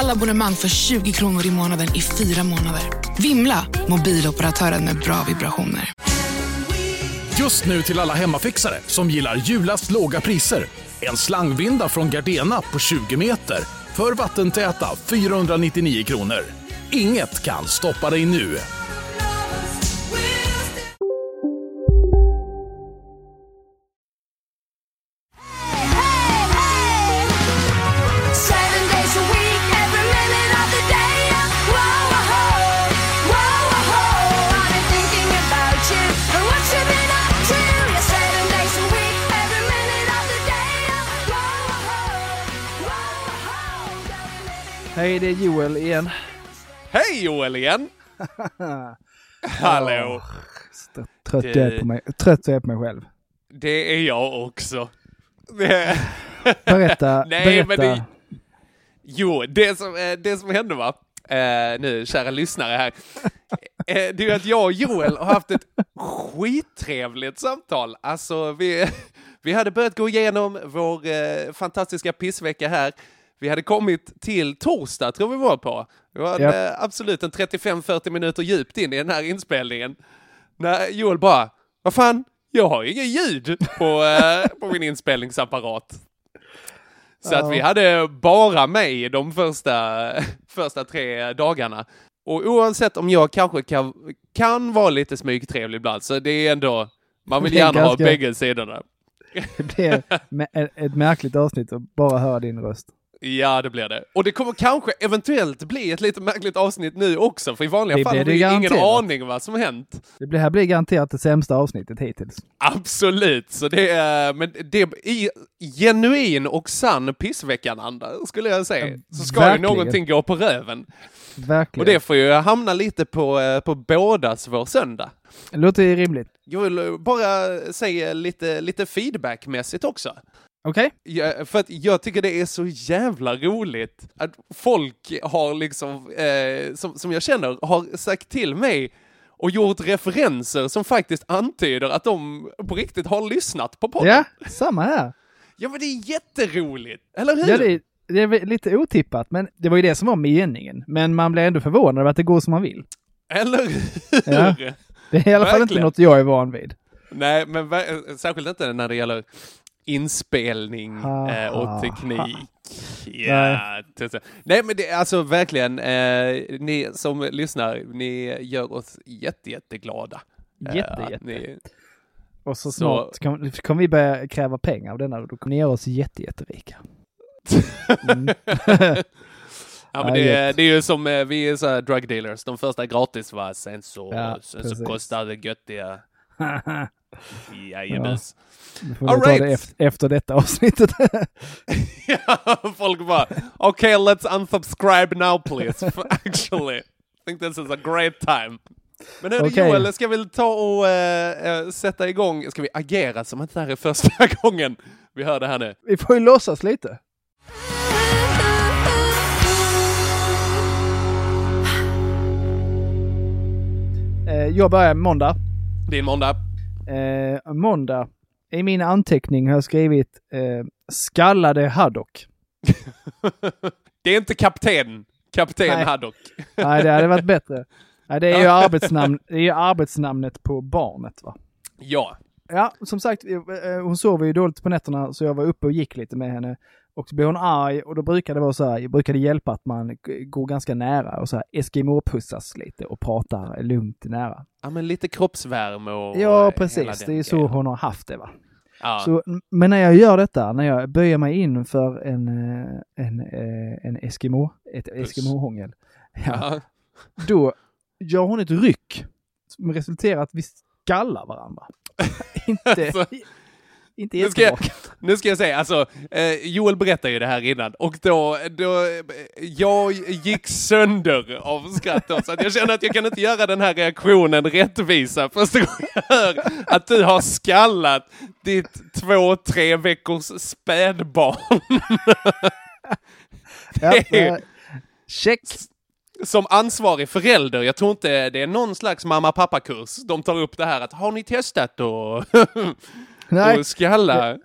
Alla abonnemang för 20 kronor i månaden i fyra månader. Vimla! Mobiloperatören med bra vibrationer. Just nu till alla hemmafixare som gillar julast låga priser. En slangvinda från Gardena på 20 meter för vattentäta 499 kronor. Inget kan stoppa dig nu. Hej, det är Joel igen. Hej Joel igen! Hallå! St- Trött jag är på mig, trött jag är på mig själv. Det är jag också. Det... Berätta, Nej, berätta. men det... Jo, det som, eh, det som hände va, eh, nu kära lyssnare här, eh, det är ju att jag och Joel har haft ett skittrevligt samtal. Alltså, vi, vi hade börjat gå igenom vår eh, fantastiska pissvecka här. Vi hade kommit till torsdag, tror vi var på. Det var Japp. eh, absolut en 35-40 minuter djupt in i den här inspelningen. När Joel bara, vad fan, jag har ju ingen ljud på, eh, på min inspelningsapparat. Så att vi hade bara mig de första, första tre dagarna. Och oavsett om jag kanske kan, kan vara lite smygtrevlig ibland, så det är ändå, man vill gärna ha ganska- bägge sidorna. Det blir ett märkligt avsnitt att bara höra din röst. Ja, det blir det. Och det kommer kanske eventuellt bli ett lite märkligt avsnitt nu också, för i vanliga Det fall har vi ingen garanterat. aning vad som hänt. Det blir, här blir garanterat det sämsta avsnittet hittills. Absolut, så det är, men det är i genuin och sann pissveckan-anda, skulle jag säga. Så ska verkligen. ju någonting gå på röven. Verkligen. Och det får ju hamna lite på, eh, på bådas vår söndag. Det låter ju rimligt. Jag vill bara säga lite, lite feedbackmässigt också. Okej? Ja, för att jag tycker det är så jävla roligt att folk har liksom, eh, som, som jag känner, har sagt till mig och gjort referenser som faktiskt antyder att de på riktigt har lyssnat på podden. Ja, samma här. Ja men det är jätteroligt, eller hur? Ja, det, är, det är lite otippat, men det var ju det som var meningen. Men man blir ändå förvånad över att det går som man vill. Eller hur? Ja. Det är i alla fall inte Verkligen. något jag är van vid. Nej, men särskilt inte när det gäller inspelning eh, och teknik. Ja, tusen. Nej, men det är alltså verkligen, eh, ni som lyssnar, ni gör oss jätte, jätteglada. Eh, Jätte, att jätte. Ni, Och så Så- snart kommer kom vi börja kräva pengar av denna, då kommer ni göra oss jätte, jätterika. Mm. ja, men det, är, det är ju som, eh, vi är så här drug dealers, de första gratis va, sen så, Ja, sen så kostar det göttiga. Jajebus. Då får vi All ta right. det efter, efter detta avsnittet. Ja, folk bara, okay, let's unsubscribe now please. Actually, I think this is a great time. Men hörru Okej. Joel, ska vi ta och eh, sätta igång, ska vi agera som att det här är första gången vi hör det här nu? vi får ju låtsas lite. Eh, jag börjar måndag. Det är måndag. Eh, måndag. I min anteckning har jag skrivit eh, skallade haddock. det är inte kapten, kapten Nej. Haddock. Nej, det hade varit bättre. Nej, det är ju arbetsnamn, det är ju arbetsnamnet på barnet va. Ja, Ja, som sagt, eh, hon sover ju dåligt på nätterna så jag var uppe och gick lite med henne. Och så blev hon arg och då brukar det vara så här, brukar det hjälpa att man går ganska nära och så här eskimopussas lite och pratar lugnt nära. ja men lite kroppsvärme och Ja, precis. Det är så hon har haft det va. Ja. Så, men när jag gör detta, när jag böjer mig in för en, eh, en, eh, en Eskimo, ett Eskimohångel, ja, Ja. då gör hon ett ryck som resulterar att vi skallar varandra. inte, Alltså, Inte Nu ska, jag, nu ska jag säga, alltså, eh, Joel berättade ju det här innan och då, då, jag gick sönder av skratt då, så att jag känner att jag kan inte göra den här reaktionen rättvisa första gången jag hör att du har skallat ditt två, tre veckors spädbarn. Ja, eh, check. Som ansvarig förälder, jag tror inte det är någon slags mamma-pappa-kurs, de tar upp det här att har ni testat att Nej, att skalla?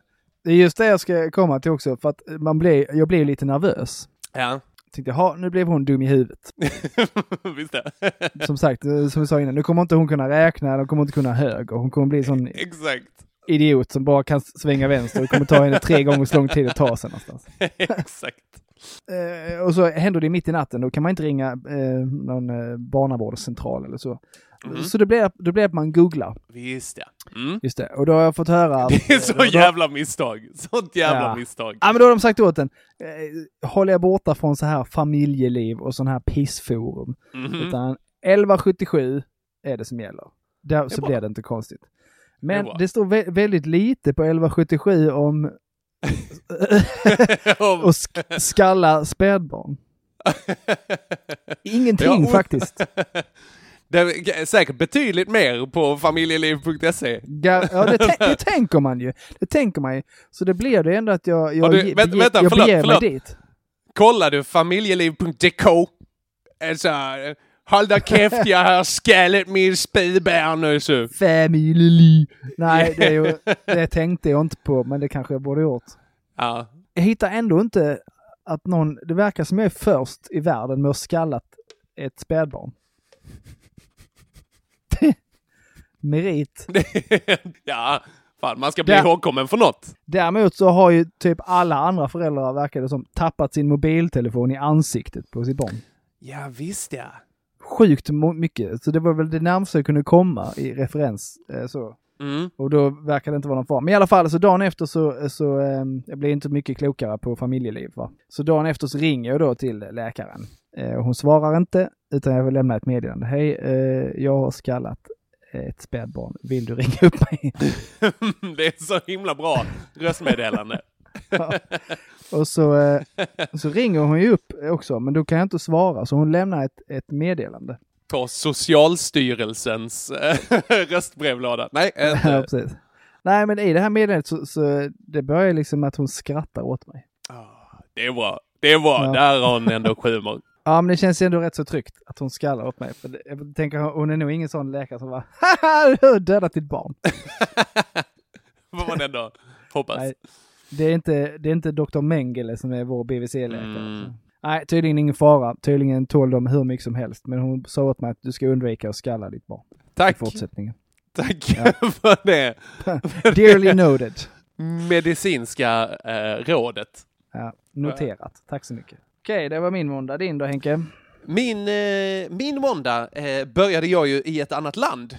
det är just det jag ska komma till också, för att man blir, jag blev lite nervös. Ja, Tänkte, jaha, nu blev hon dum i huvudet. visst. Som sagt, eh, som vi sa innan, nu kommer inte hon kunna räkna, hon kommer inte kunna höger. Hon kommer bli en sån Exakt. idiot som bara kan svänga vänster. Det kommer ta henne tre gånger så lång tid att ta sig någonstans. Exakt. Eh, och så händer det mitt i natten, då kan man inte ringa eh, någon eh, barnavårdscentral eller så. Mm. Så det blir, det blir att man googlar. Visst ja. Mm. Just det. Och då har jag fått höra... att- Det är så då- jävla misstag. Sånt jävla Ja. misstag. Ja men då har de sagt åt en, eh, håll er borta från så här familjeliv och sån här pissforum. Mhm. Utan 1177 är det som gäller. Där, så blir det inte konstigt. Det Men bra. det, står vä- väldigt lite på 1177 om Att sk- skalla spädbarn. Ingenting Ja, och- faktiskt. Det är säkert betydligt mer på familjeliv.se. Ja, det, det tänker man ju. Det tänker man ju. Så det blir det ändå att jag, jag, du- ge- vänta, vänta, jag förlåt, beger förlåt. mig dit. Kollar du familjeliv.dk? Alltså, håll dig käft, jag har skallat min spädbarn nu så. Family. Nej, det, är ju, det tänkte jag inte på, men det kanske jag borde gjort. Ja. Jag hittar ändå inte att någon, det verkar som jag är först i världen med att skallat ett spädbarn. Merit. ja, fan man ska bli Där- ihågkommen för något. Däremot så har ju typ alla andra föräldrar, verkar det som, tappat sin mobiltelefon i ansiktet på sitt barn. Ja, visst ja. Sjukt mycket, så det var väl det närmaste jag kunde komma i referens. Eh, så. Mm. Och då verkar det inte vara någon fara. Men i alla fall, så dagen efter så, så ehm, jag blir inte mycket klokare på familjeliv. Va? Så dagen efter så ringer jag då till läkaren. Eh, och hon svarar inte, utan jag vill lämna ett meddelande. Hej, eh, jag har skallat ett spädbarn. Vill du ringa upp mig? det är så himla bra röstmeddelande. och så, eh, så ringer hon ju upp också, men då kan jag inte svara. Så hon lämnar ett, ett meddelande. På Socialstyrelsens eh, röstbrevlåda. Nej, Ja, inte. precis. Nej, men i det här meddelandet så, så det börjar liksom att hon skrattar åt mig. Det är bra. Det är bra. Ja. Där har hon ändå humor. Ja, men det känns ändå rätt så tryggt att hon skallar åt mig. För jag tänker, hon är nog ingen sån läkare som bara Haha, du har dödat ditt barn. Får man ändå hoppas. Nej, det är inte, det är inte Dr. Mengele som är vår BVC-läkare. Mm. Så. Nej, tydligen ingen fara. Tydligen tål de hur mycket som helst. Men hon sa åt mig att du ska undvika att skalla ditt barn i Tack. fortsättningen. Tack Ja. för det Dearly noted. medicinska eh, rådet. Ja, noterat. Tack så mycket. Okej, det var min måndag. Din då Henke? Min, eh, min måndag eh, började jag ju i ett annat land.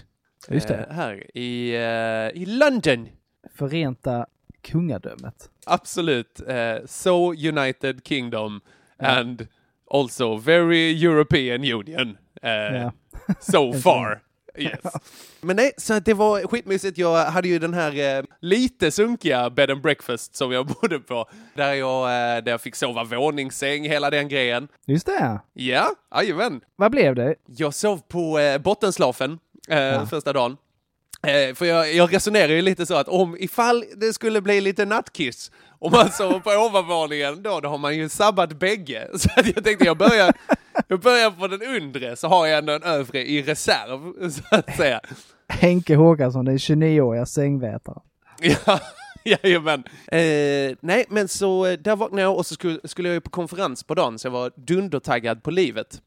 Just det. Eh, här i, eh, i London. Förenta kungadömet. Absolut. Eh, so United Kingdom and also very European Union. Eh, Ja. So far. Yes. Men nej, så det var skitmysigt. Jag hade ju den här eh, lite sunkiga bed and breakfast som jag bodde på. Där jag, eh, där jag fick sova våningssäng, hela den grejen. Just det. Ja, jajamän. Vad blev det? Jag sov på eh, bottenslafen eh, första dagen. Eh, för jag, jag resonerar ju lite så att om ifall det skulle bli lite nattkiss om man sover på ovanvåningen då, då har man ju sabbat bägge. Så jag tänkte jag börjar, jag börjar på den undre så har jag ändå en övre i reserv så att säga. Henke Håkansson, den 29-åriga sängvätaren. Ja, jajamän. Eh, nej, men så eh, där vaknade jag och så skulle, skulle jag ju på konferens på dagen så jag var dundertaggad på livet.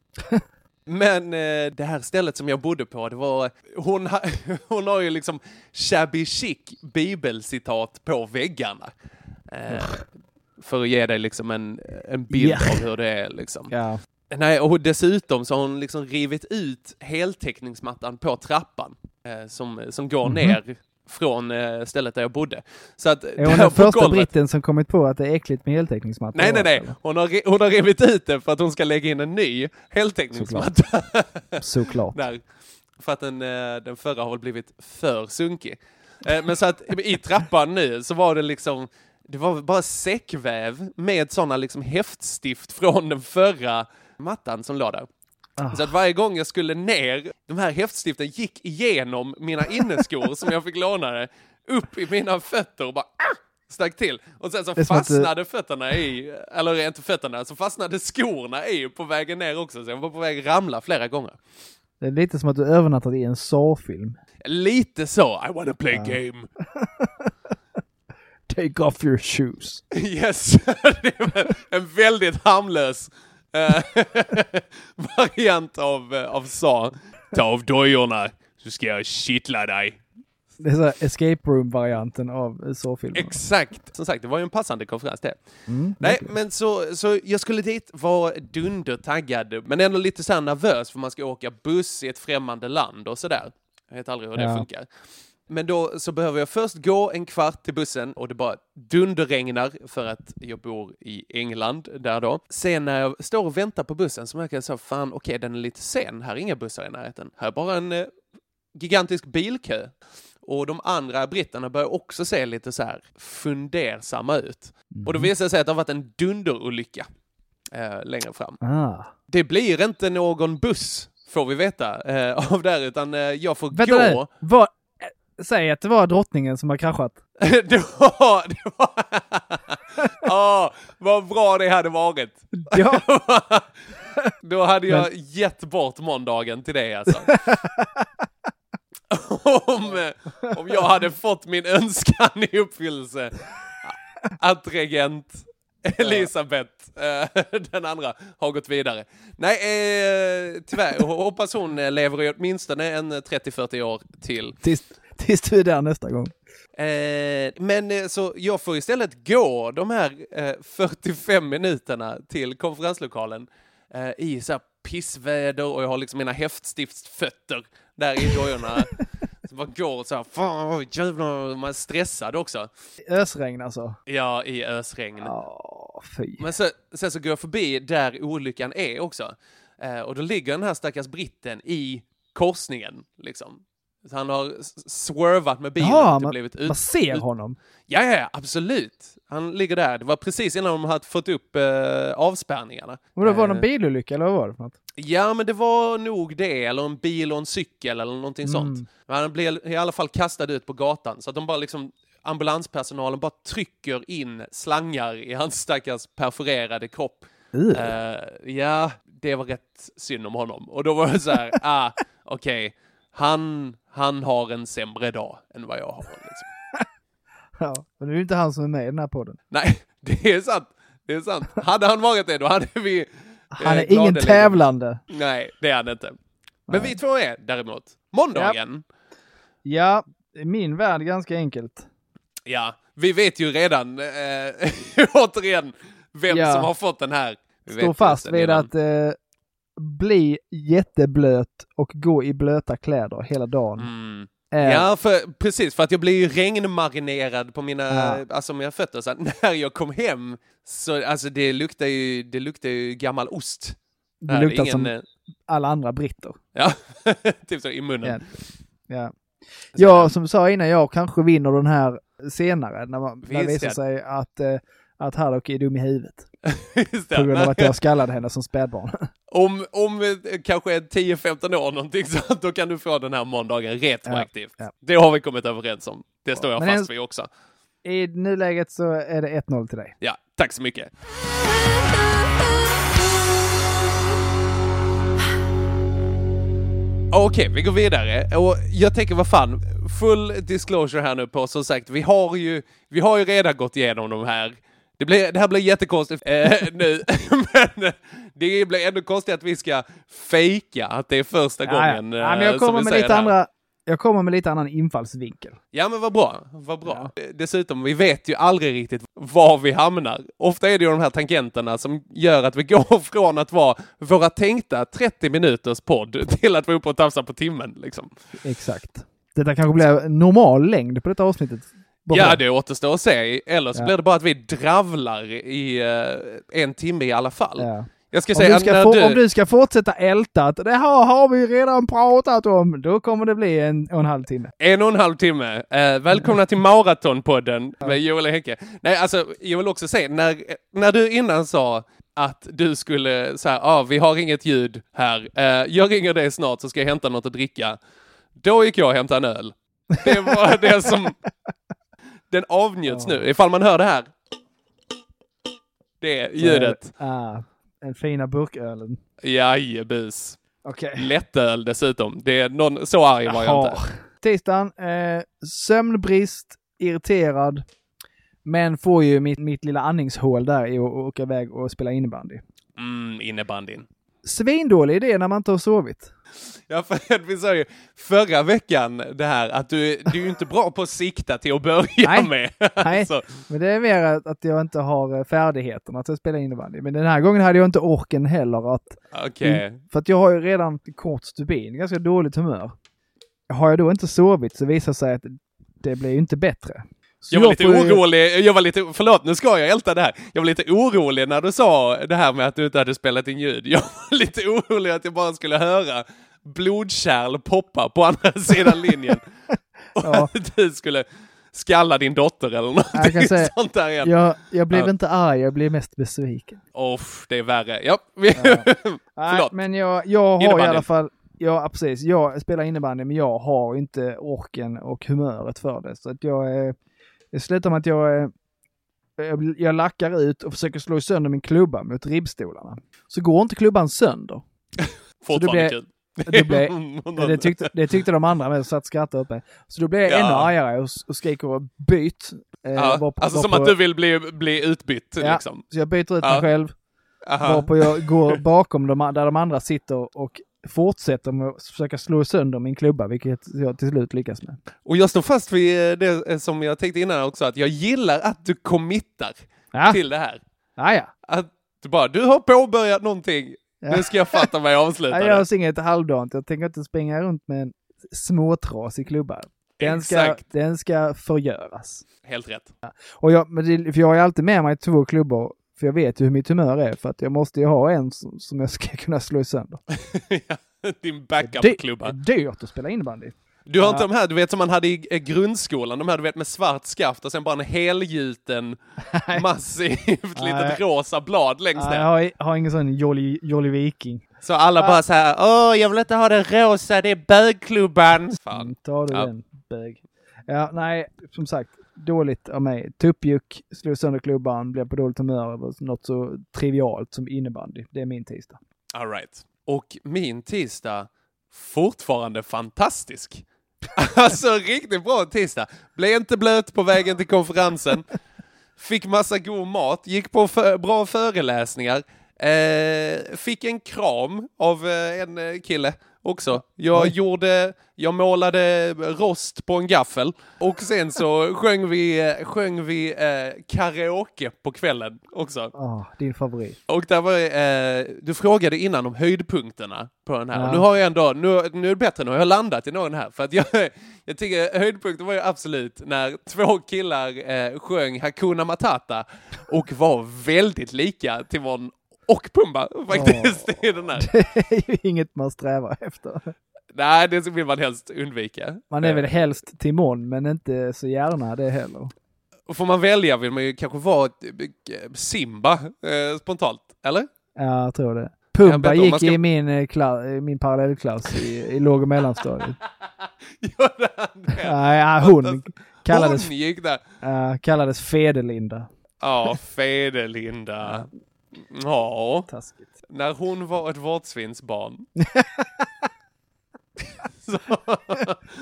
Men eh, det här stället som jag bodde på, det var, hon, ha, hon har ju liksom shabby chic bibelcitat på väggarna. Eh, för att ge dig liksom en, en bild Ja. av hur det är liksom. Ja. Nej, och dessutom så har hon liksom rivit ut heltäckningsmattan på trappan eh, som, som går Mhm. ner från eh, stället där jag bodde. Så att Är hon den första golvet- britten som kommit på att det är äckligt med heltäckningsmatta? Nej, nej, nej. Hon har, hon har rivit ut det för att hon ska lägga in en ny heltäckningsmatta. Såklart. där. För att den, eh, den förra har väl blivit för sunkig. Eh, Men så att i trappan nu så var det liksom, det var bara säckväv med sådana liksom häftstift från den förra mattan som låg där. Ah. Så att varje gång jag skulle ner, de här häftstiften gick igenom mina inneskor som jag fick lånade, upp i mina fötter och bara ah! stack till. Och sen så som att fastnade fötterna i, eller inte fötterna, så fastnade skorna i på vägen ner också. Så jag var på väg att ramla flera gånger. Det är lite som att du övernattat i en Saw-film. Lite så, I wanna play game. Take off your shoes. Yes, en väldigt harmlös variant av, eh, av sa. Ta av dojorna så ska jag kittla dig. Det är så escape room-varianten av Saw-filmen. Exakt! Som sagt, det var ju en passande konferens det. Mm, Nej, verkligen. men så, så jag skulle dit, vara dundertaggad, men ändå lite så nervös för man ska åka buss i ett främmande land och sådär. Jag vet aldrig hur det Ja. funkar. Men då så behöver jag först gå en kvart till bussen och det bara dunderregnar för att jag bor i England där då. Sen när jag står och väntar på bussen så märker jag så fan okej den är lite sen, här är inga bussar i närheten. Här är bara en eh, gigantisk bilkö. Och de andra britterna börjar också se lite så här fundersamma ut. Och då visar det sig att det har varit en dunderolycka eh, längre fram. Ah. Det blir inte någon buss, får vi veta, eh, av där, utan eh, jag får Vänta gå. Vad, eh, säg att det var drottningen som har kraschat. det var... Det var... Åh, vad bra det hade varit. Ja. Då hade jag gett bort måndagen till dig alltså. om, eh, om jag hade fått min önskan i uppfyllelse. Att regent Elisabeth, eh, den andra, har gått vidare. Nej, eh, tyvärr. Hoppas hon lever i åtminstone en 30-40 år till. Tills, tills du är där nästa gång. Eh, men eh, så jag får istället gå de här eh, 45 minuterna till konferenslokalen eh, i så här pissväder och jag har liksom mina häftstiftsfötter där i dojorna. så man går så här, fan jävlar, man är stressad också. Ösregn alltså. Ja, i ösregn. Fy. Men så, sen så går jag förbi där olyckan är också. Eh, och då ligger den här stackars britten i korsningen, liksom. Han har swervat med bilen Ja, och man, blivit ut, man ser ut- honom. Ja, ja, absolut. Han ligger där. Det var precis innan de hade fått upp eh, avspärrningarna. Och det var Eh, någon bilolycka eller vad var det för något? Ja, men det var nog det, eller en bil och en cykel eller någonting Mm. sånt. Men han blev i alla fall kastad ut på gatan, så att de bara liksom ambulanspersonalen bara trycker in slangar i hans stackars perforerade kropp. Uh. Eh, ja, det var rätt synd om honom. Och då var det så här, ah, okej, han, han har en sämre dag än vad jag har. Liksom. Ja, men det är ju inte han som är med i den här podden. Nej, det är sant. Det är sant. Hade han varit det, då hade vi... Han eh, är ingen tävlande. Nej, det är han inte. Men vi två är däremot. Måndagen, Ja, i min värld ganska enkelt. ja, vi vet ju redan, eh, återigen, vem Ja. som har fått den här. Vi Står fast vid redan. att eh, bli jätteblöt och gå i blöta kläder hela dagen. Mm. är- Ja, för, precis, för att jag blir ju regnmarinerad på mina, Ja. alltså mina fötter. Så att när jag kom hem, så alltså det luktar ju, det luktar ju gammal ost. Det Här luktar ingen, som eh, alla andra britter. Ja, typ så i munnen. Ja. Ja. ja, som du sa innan, jag kanske vinner den här senare när, man, när det visar sig att, eh, att Haddock är dum i huvudet. Just det. På grund av att jag skallade henne som spädbarn. Om, om eh, kanske 10-15 år någonting så då kan du få den här måndagen retroaktivt. Ja, ja. Det har vi kommit överens om. Det står jag Men fast vid också. I nuläget så är det 1-0 till dig. Ja, tack så mycket. Okej, vi går vidare. Och jag tänker, vad fan, full disclosure här nu på, som sagt, vi har ju, vi har ju redan gått igenom de här. Det, blir, det här blir jättekonstigt eh, nu, men det blir ändå konstigt att vi ska fejka att det är första gången ja, eh, jag som kommer vi med säger lite här. andra jag kommer med lite annan infallsvinkel. Ja men vad bra, vad bra. Dessutom, vi vet ju aldrig riktigt var vi hamnar. Ofta är det ju de här tangenterna som gör att vi går från att vara våra tänkta 30 minuters podd till att vara uppe och tafsa på timmen liksom. Exakt. Detta kanske blir normal längd på detta avsnittet. Bara Ja, det återstår att se. Eller så Ja. blir det bara att vi dravlar i eh, en timme i alla fall. ja. Jag ska Om säga du ska, du... om du ska fortsätta älta att det här har vi redan pratat om, då kommer det bli en och en halv timme. En och en halv timme. Eh, välkomna till Maratonpodden med Joel och Henke. Nej, alltså, jag vill också säga, när, när du innan sa att du skulle säga, ah, vi har inget ljud här, eh, jag ringer dig snart så ska jag hämta något att dricka. Då gick jag och hämtade en öl. Det var det som... Den avnjuts nu, ifall man hör det här. Det ljudet. Ah, den fina burkölen. Jajebus. Okej. Lättöl dessutom. Det är någon, så arg var jag inte. Tisdagen, eh, sömnbrist, irriterad, men får ju mitt, mitt lilla andningshål där i att åka iväg och spela innebandy. Mm, innebandyn. Svindålig idé när man inte har sovit. Ja, för vi sa ju förra veckan det här att du, du är ju inte bra på att sikta till att börja Nej. med. Nej. Alltså, Men det är mer att- att jag inte har eh, färdigheterna till att spela innebandy. Men den här gången hade jag inte orken heller att... Okej. För att jag har ju redan kort stubin, ganska dåligt humör. Har jag då inte sovit så visar det sig att det blir ju inte bättre. Så Jag var lite ju- orolig, jag var lite, förlåt nu ska jag älta det här. Jag var lite orolig när du sa det här med att du inte hade spelat in ljud. Jag var lite orolig att jag bara skulle höra blodkärl poppa på andra sidan linjen. Och Ja. att du skulle skalla din dotter eller Jag kan säga- sånt där igen. Jag, jag blev Ja. inte arg, jag blev mest besviken. Off, det är värre. Ja, vi, Nej, förlåt. men jag, jag har i Innebandy. alla fall, ja precis, jag spelar innebandy men jag har inte orken och humöret för det. Så att jag, eh, det slutar med att jag, eh, jag, jag lackar ut och försöker slå sönder min klubba mot ribbstolarna. Så går inte klubban sönder. Fortfarande kul. Det, blev, det, tyckte, det tyckte de andra med, satt och skrattade mig. Så då blev jag Ja. ännu argare och, och skriker byt. Eh, Ja, var på- alltså var som att du vill bli, bli utbytt Ja. liksom. Så jag byter ut Ja. mig själv, Aha. varpå jag går bakom de, där de andra sitter och fortsätter med att försöka slå sönder min klubba, vilket jag till slut lyckas med. Och jag står fast vid eh, det eh, som jag tänkte innan också, att jag gillar att du committar Ja, till det här. ja. ja. Att du bara, du har påbörjat någonting, Ja. nu ska jag fatta mig avsluta Jag gör inget halvdant. Jag tänker inte springa runt med en småtrasig klubba. Den ska, den ska förgöras. Helt rätt. Och jag, för jag har ju alltid med mig två klubbor, för jag vet ju hur mitt humör är, för att jag måste ju ha en som, som jag ska kunna slå sönder. Din Det backup-klubba. är dyrt att spela innebandy. Du har inte de här, du vet som man hade i eh, grundskolan, de här du vet med svart skaft och sen bara en helgjuten, massivt litet rosa blad längst ner. jag har, har ingen sån Jolly, Jolly Viking. Så alla bara så här, åh jag vill inte ha den rosa, det är bögklubban. Fan. Mm, tar du Ja. den, bög. Ja, nej, som sagt, dåligt av mig. Tuppjuck, slog sönder klubban, blev på dåligt humör över något så trivialt som innebandy. Det är min tisdag. All right. Och min tisdag, fortfarande fantastisk. Alltså riktigt bra tisdag. Blev inte blöt på vägen till konferensen. Fick massa god mat, gick på för, bra föreläsningar. Eh, fick en kram av eh, en eh, kille också. Jag Oj. gjorde, jag målade rost på en gaffel och sen så sjöng vi, sjöng vi eh, karaoke på kvällen också. Ah, din favorit. Och där var eh, du frågade innan om höjdpunkterna på den här. Ja. Nu har jag ändå, nu, nu är det bättre, nu har jag landat i någon här. För att jag, jag tycker höjdpunkten var ju absolut när två killar eh, sjöng Hakuna Matata och var väldigt lika Timon och Pumba faktiskt i den här. Det är ju inget man strävar efter. Nej, det vill man helst undvika. Man är Eh, väl helst Timon, men inte så gärna det heller. och Får man välja vill man ju kanske vara eh, Simba eh, spontant, eller? Ja, jag tror det. Pumba gick ska- i min, eh, kla- min parallellklass i, i låg och mellanstadiet. Gjorde han det? Ja, hon kallades, Hon gick där. ja, kallades Fedelinda. Ja, Fedelinda. Ja, Taskigt. när hon var ett vårdsvinsbarn.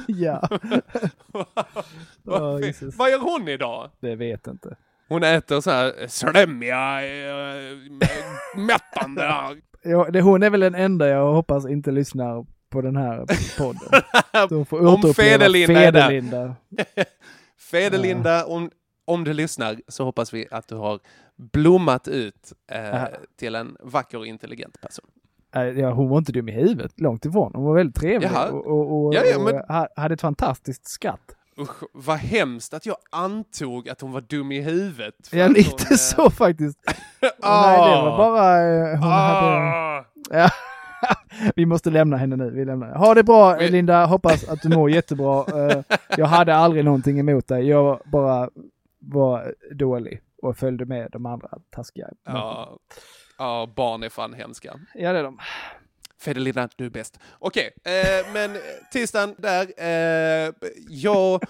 Ja, Jesus. vad gör hon idag? det vet inte. Hon äter så här slemmiga, äh, mättande. Ja, det, hon är väl den enda jag hoppas inte lyssnar på den här podden. Så hon får Om Fedelinda. Fedelinda. Fedelinda, om, om du lyssnar så hoppas vi att du har blommat ut eh, till en vacker och intelligent person. Nej, Ja, hon var inte dum i huvudet, långt ifrån. Hon var väldigt trevlig Jaha. och, och, och, Ja, ja, men- och ha- hade ett fantastiskt skratt. Usch, vad hemskt att jag antog att hon var dum i huvudet. Ja, lite hon, eh, så faktiskt. Nej, det var ah, bara... eh, Hon hade... ah. Ja. Vi måste lämna henne nu. Vi lämnar. Ha det bra Linda, hoppas att du mår jättebra. Eh, Jag hade aldrig någonting emot dig. Jag bara var dålig och följde med de andra taskiga. Ja, ja, barn är fan hemska. ja det är de. Fedelina, du är bäst. Okej, eh, men tisdagen där, eh, jag,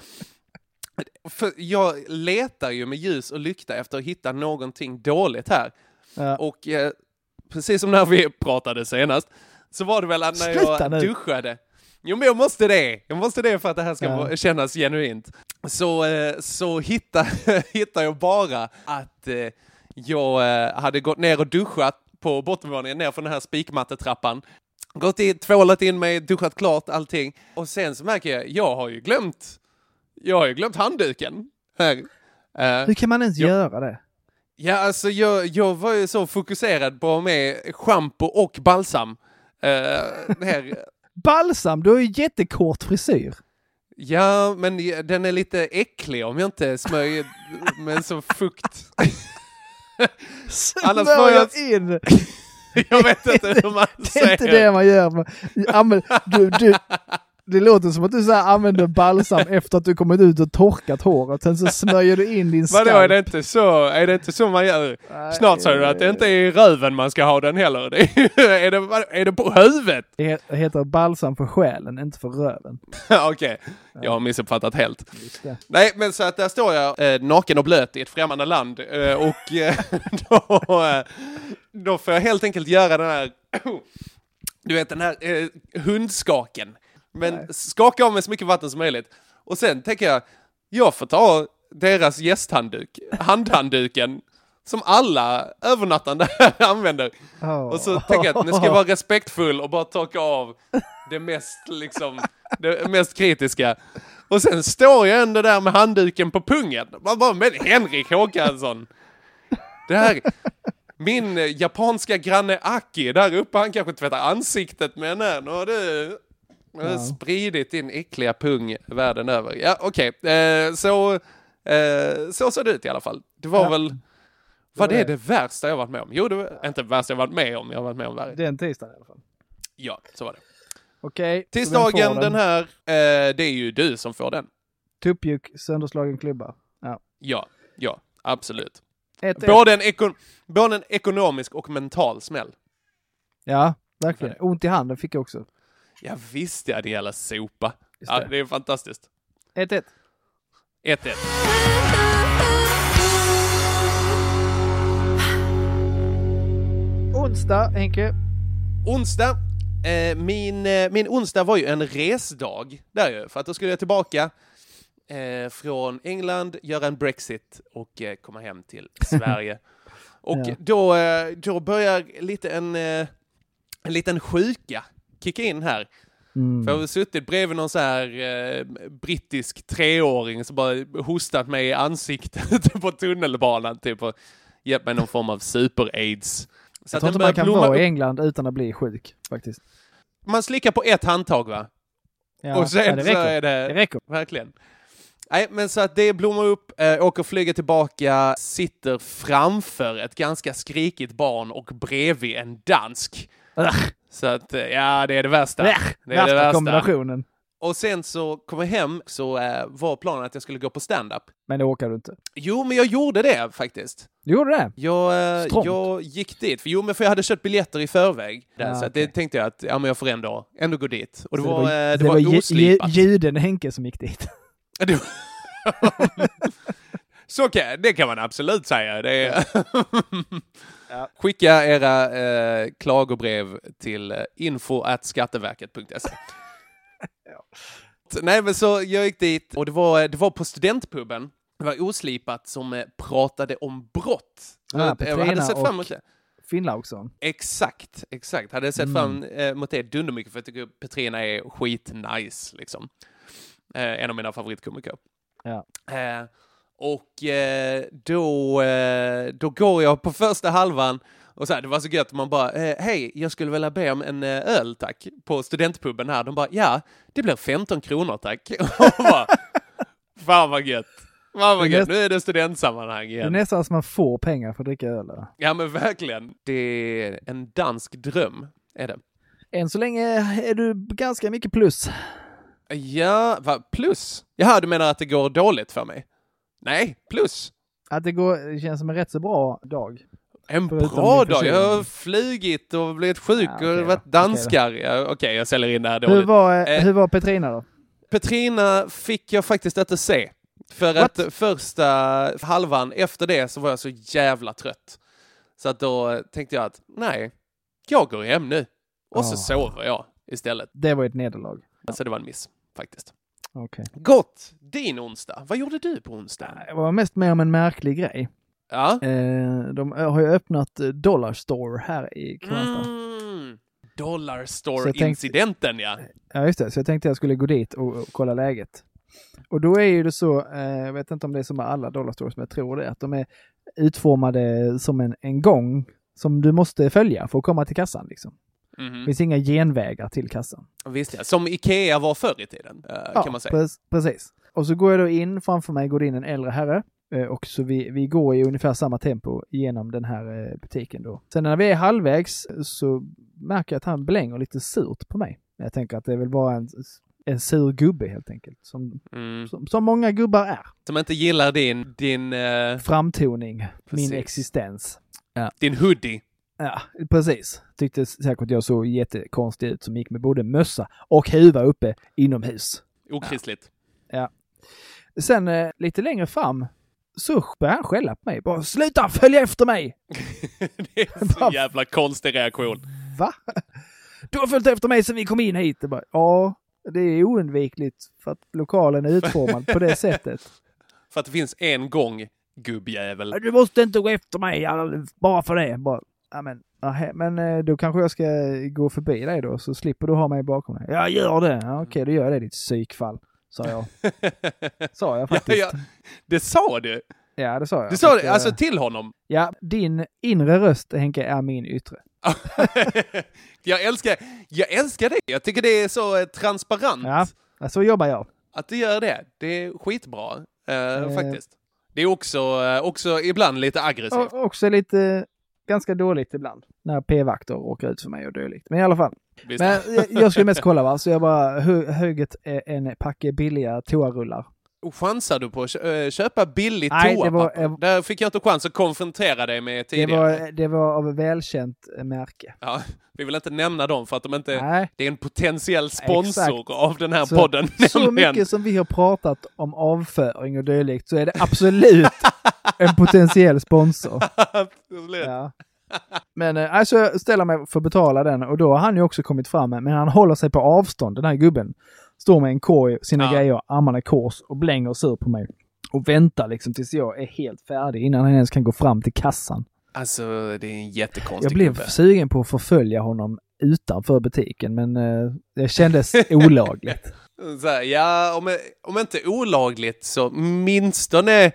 för jag letar ju med ljus och lykta efter att hitta någonting dåligt här. Ja. Och eh, precis som när vi pratade senast, så var det väl när Sluta jag nu. duschade, Jo men jag måste det, jag måste det för att det här ska Ja. kännas genuint. Så, eh, så hittar, hittar jag bara att eh, jag eh, hade gått ner och duschat på bottenvåningen, ner från den här spikmattetrappan. Gått in, tvålat in mig, duschat klart allting. Och sen så märker jag, jag har ju glömt, jag har ju glömt handduken. Här. Hur kan man ens Ja. göra det? Ja, alltså jag, jag var ju så fokuserad på med schampo och balsam. Uh, här. Balsam, du har ju jättekort frisyr. Ja, men den är lite äcklig om jag inte smörjer med så fukt. Annars får jag- in. Jag vet inte hur man Det är inte säger. det man gör. Ja, men, du, du, det låter som att du så här använder balsam efter att du kommit ut och torkat håret. Sen så smörjer du in din Vadå, är skalp. det inte så, är det inte så man gör? Nej, Snart säger du att det inte är i röven man ska ha den heller. Det är, är, det, är det på huvudet? Det heter balsam för själen, inte för röven. Okej, jag har missuppfattat helt. Nej, men så att där står jag eh, naken och blöt i ett främmande land eh, och eh, då, eh, då får jag helt enkelt göra den här, du vet den här eh, hundskaken. Men skaka av med så mycket vatten som möjligt. Och sen tänker jag, jag får ta deras gästhandduk, handhandduken, som alla övernattande använder. Och så tänker jag att nu ska jag vara respektfull och bara torka av det mest, liksom, det mest kritiska. Och sen står jag ändå där med handduken på pungen. Man bara, men Henrik Håkansson. Det här, min japanska granne Aki där uppe, han kanske tvättar ansiktet med du nu har du Ja. spridit din äckliga pung världen över. Ja, okej. Eh, så, eh, så såg det ut i alla fall. Det var Ja. väl, var det det. det värsta jag varit med om? Jo, det var inte det värsta jag varit med om, jag har varit med om värre. Den tisdagen i alla fall. Ja, så var det. Okej. vem Tisdagen får den här, eh, det är ju du som får den. Tuppjuck, sönderslagen klubba. Ja. Ja, ja, absolut. Ett, ett. Både en, ekon både en ekonomisk och mental smäll. Ja, verkligen. Ont i handen fick jag också. Ja, visst ja, din jävla sopa. Just Ja, det. det är fantastiskt. 1-1. 1-1. Onsdag, Henke. Onsdag. Eh, min, eh, min onsdag var ju en resdag där ju, för att då skulle jag tillbaka eh, från England, göra en Brexit och eh, komma hem till Sverige. och Ja. då, eh, då börjar lite en, en liten sjuka kicka in här. Mm. För jag har suttit bredvid någon så här eh, brittisk treåring som bara hostat mig i ansiktet på tunnelbanan typ och gett mig någon form av super-aids. Så Jag tror inte man kan vara i. England utan att bli sjuk, faktiskt. Man slickar på ett handtag va? Ja, och sen ja, det så är det... Det räcker. Verkligen. Nej, men så att det blommar upp, äh, åker flyger tillbaka, sitter framför ett ganska skrikigt barn och bredvid en dansk. Så att, eh, ja, det är det värsta. Det är det Värsta värsta. kombinationen. Och sen så kom jag hem, så äh, var planen att jag skulle gå på stand-up. Men det åkar du inte. Jo, men jag gjorde det faktiskt. Du gjorde det? Jag, eh, jag gick dit, för, jo men för jag hade köpt biljetter i förväg. Där, Ja, så okej. det tänkte jag att ja, men jag får ändå, ändå gå dit. Och det Så var, eh, det det var, ju- ju- oslipat. juden Henke som gick dit. Det- Så kan, det kan man absolut säga. Det är... Skicka era eh, klagobrev till eh, info.skatteverket.se. Nej men så jag gick dit och det var, det var på studentpuben. Det var oslipat som eh, pratade om brott. Ja, jag hade sett fram emot och- det. Finnlaugsson. Exakt, exakt. Hade sett fram eh, emot det dundermycket för jag tycker Petrina är skitnice liksom. Eh, en av mina favoritkomiker. Ja. Och eh, då, eh, då går jag på första halvan och så här, det var så gött, man bara eh, hej, jag skulle vilja be om en eh, öl tack, på studentpuben här. De bara ja, det blir 15 kronor tack. och, bara, Fan vad gött. Fan vad gött. Nu är det studentsammanhang Det är igen. nästan som man får pengar för att dricka öl. eller? Ja men verkligen. Det är en dansk dröm, är det. Än så länge är du ganska mycket plus. Ja, va, plus? Jaha, du menar att det går dåligt för mig? Nej, plus. Att det, går, det känns som en rätt så bra dag. En Förutom bra dag. Jag har flugit och blivit sjuk Ja, okej och varit Okej danskar. Okej, jag säljer in det här Hur dåligt. var, Eh. hur var Petrina då? Petrina fick jag faktiskt inte se. För What? att första halvan efter det så var jag så jävla trött. Så att då tänkte jag att nej, jag går hem nu. Och så Ah. sover jag istället. Det var ett nederlag. Så det var en miss faktiskt. Okej. Gott! Din onsdag. Vad gjorde du på onsdag? Jag var mest med om en märklig grej. Ja? Eh, de har ju öppnat eh, Dollar Store här i Kristianstad. Mm. Dollar Så jag Store-incidenten ja. Ja, just det. Så jag tänkte jag skulle gå dit och, och kolla läget. Och då är ju det så, eh, jag vet inte om det är som med alla Dollar Stores, men jag tror det, att de är utformade som en, en gång som du måste följa för att komma till kassan. Liksom. Mhm. Det finns inga genvägar till kassan. Visst ja. Som Ikea var förr i tiden, eh, kan man säga. pre- precis. Och så går jag då in, framför mig går det in en äldre herre. eh, Och så vi, vi går i ungefär samma tempo genom den här eh, butiken då. Sen när vi är halvvägs så märker jag att han blänger lite surt på mig. Jag tänker att det är väl bara en, en sur gubbe helt enkelt. Som, Mm. som, som många gubbar är. Som inte gillar din, din, eh, Framtoning, Precis. min existens. din hoodie. Ja, precis. Tyckte säkert jag såg jättekonstig ut som gick med både mössa och huva uppe inomhus. Okristligt. Sen eh, lite längre fram så börjar han skälla på mig. Bara sluta följa efter mig! det är en så jävla konstig reaktion. Va? Du har följt efter mig sedan vi kom in hit. Bara, ja, det är oundvikligt för att lokalen är utformad på det sättet. För att det finns en gång, gubbjävel. Du måste inte gå efter mig ja, bara för det. Bara, ja, men, aha, men eh, då kanske jag ska gå förbi dig då så slipper du ha mig bakom dig. Ja, gör det. Ja, Okej, då gör jag det ditt psykfall. Sa jag. Sa jag ja, faktiskt. ja, det sa du! Ja, det sa jag. Du sa det, eh, alltså till honom. Ja, din inre röst Henke är min yttre. jag, älskar, jag älskar det. Jag tycker det är så eh, transparent. Ja, ja, så jobbar jag. Att du gör det. Det är skitbra, eh, Eh. faktiskt. Det är också, också ibland lite aggressivt. Och också lite ganska dåligt ibland. När p-vakter åker ut för mig och dylikt. Men i alla fall. Visst. Men jag, jag skulle mest kolla va, så jag bara hö, höget en packe billiga toarullar. Och chansar du på att eh, köpa billigt Nej, det var- toapapper? Där fick jag inte chans att konfrontera dig med Det tidigare. var, det var av välkänt märke. Ja, vi vill inte nämna dem för att de inte... Nej, Det är en potentiell sponsor Exakt. av den här Så- podden. så nämligen. mycket som vi har pratat om avföring och dylikt så är det absolut en potentiell sponsor. Ja. Men eh, alltså jag ställer mig för att betala den och då har han ju också kommit fram men han håller sig på avstånd, den här gubben. Står med en korg, sina Ja. grejer, armarna i kors och blänger sur på mig. Och väntar liksom tills jag är helt färdig innan han ens kan gå fram till kassan. Alltså, det är en jättekonstig Jag blev gubbe. sugen på att förfölja honom utanför butiken men eh, det kändes olagligt. Här, ja, om, om inte olagligt så minstone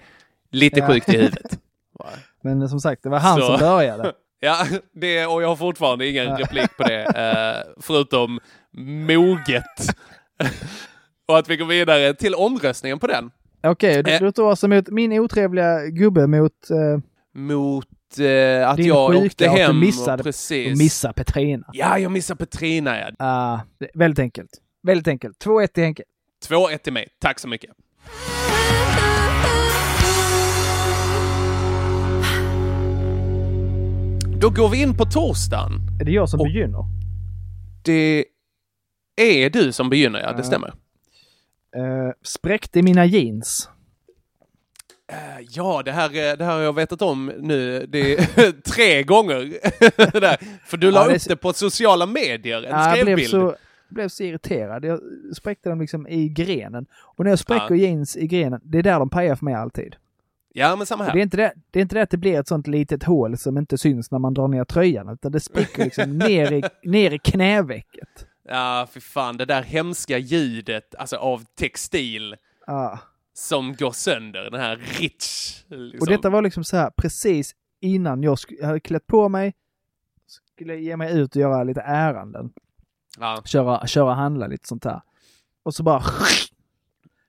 lite Ja. sjukt i huvudet. Men som sagt, det var han Så. som började. Ja, det, och jag har fortfarande ingen Ja. replik på det, eh, förutom moget. och att vi går vidare till omröstningen på den. Okej, Eh. du, du tog alltså mot min otrevliga gubbe mot eh, Mot eh, att jag åkte att du hem missade- och precis... att missa Petrina. Ja, jag missade Petrina, ja. Är väldigt enkelt. Väldigt enkelt. 2-1 till Henke. 2-1 till mig. Tack så mycket. Då går vi in på torsdagen. Är det jag som Och- begynner? Det är du som begynner, ja. Det Ja. stämmer. Uh, spräckte mina jeans. Eh, Ja, det här, eh, det här har jag vetat om nu det är tre gånger. För du la Ja, det upp det på sociala medier, en Ah, jag blev skrävbild. så, blev så irriterad. Jag spräckte dem liksom i grenen. Och när jag spräcker Ja. jeans i grenen, det är där de pajar för mig alltid. Ja, men samma här. Det är, inte det, det är inte det att det blir ett sånt litet hål som inte syns när man drar ner tröjan, utan det spricker liksom ner, i, ner i knävecket. Ja, för fan, det där hemska ljudet, alltså av textil Ah. som går sönder. Den här rich. Liksom. Och detta var liksom så här precis innan jag hade klätt på mig, skulle ge mig ut och göra lite ärenden. Ja. Köra, köra handla lite sånt här. Och så bara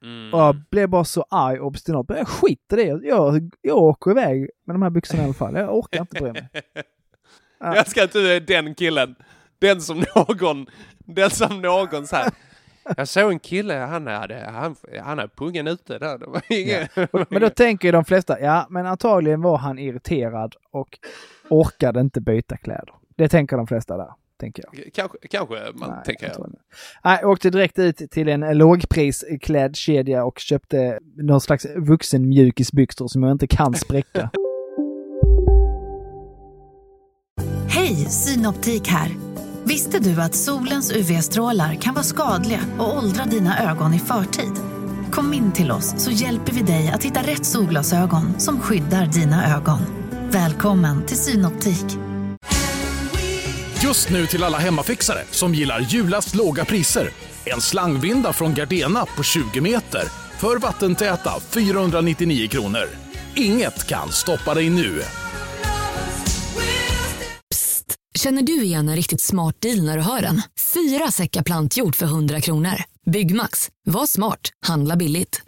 Mm. Och jag blev bara så arg och obstinat. Jag skiter i det. Jag, jag åker iväg med de här byxorna i alla fall. Jag orkar inte bry mig. Ja. Jag ska att du är den killen. Den som någon, den som någon så här. Jag såg en kille, han hade, han, han hade pungen ute där. Det var inget. Men då tänker ju de flesta, ja men antagligen var han irriterad och orkade inte byta kläder. Det tänker de flesta där, tänker jag. Kanske, kanske man Nej, tänker. jag inte. Nej, jag åkte direkt ut till en lågprisklädkedja och köpte någon slags vuxenmjukisbyxor som jag inte kan spräcka. Hej, Synoptik här. Visste du att solens UV-strålar kan vara skadliga och åldra dina ögon i förtid? Kom in till oss så hjälper vi dig att hitta rätt solglasögon som skyddar dina ögon. Välkommen till Synoptik. Just nu till alla hemmafixare som gillar julast låga priser. En slangvinda från Gardena på 20 meter för vattentäta 499 kronor. Inget kan stoppa dig nu. Psst! Känner du igen en riktigt smart deal när du hör den? Fyra säckar plantjord för 100 kronor. Byggmax. Var smart. Handla billigt.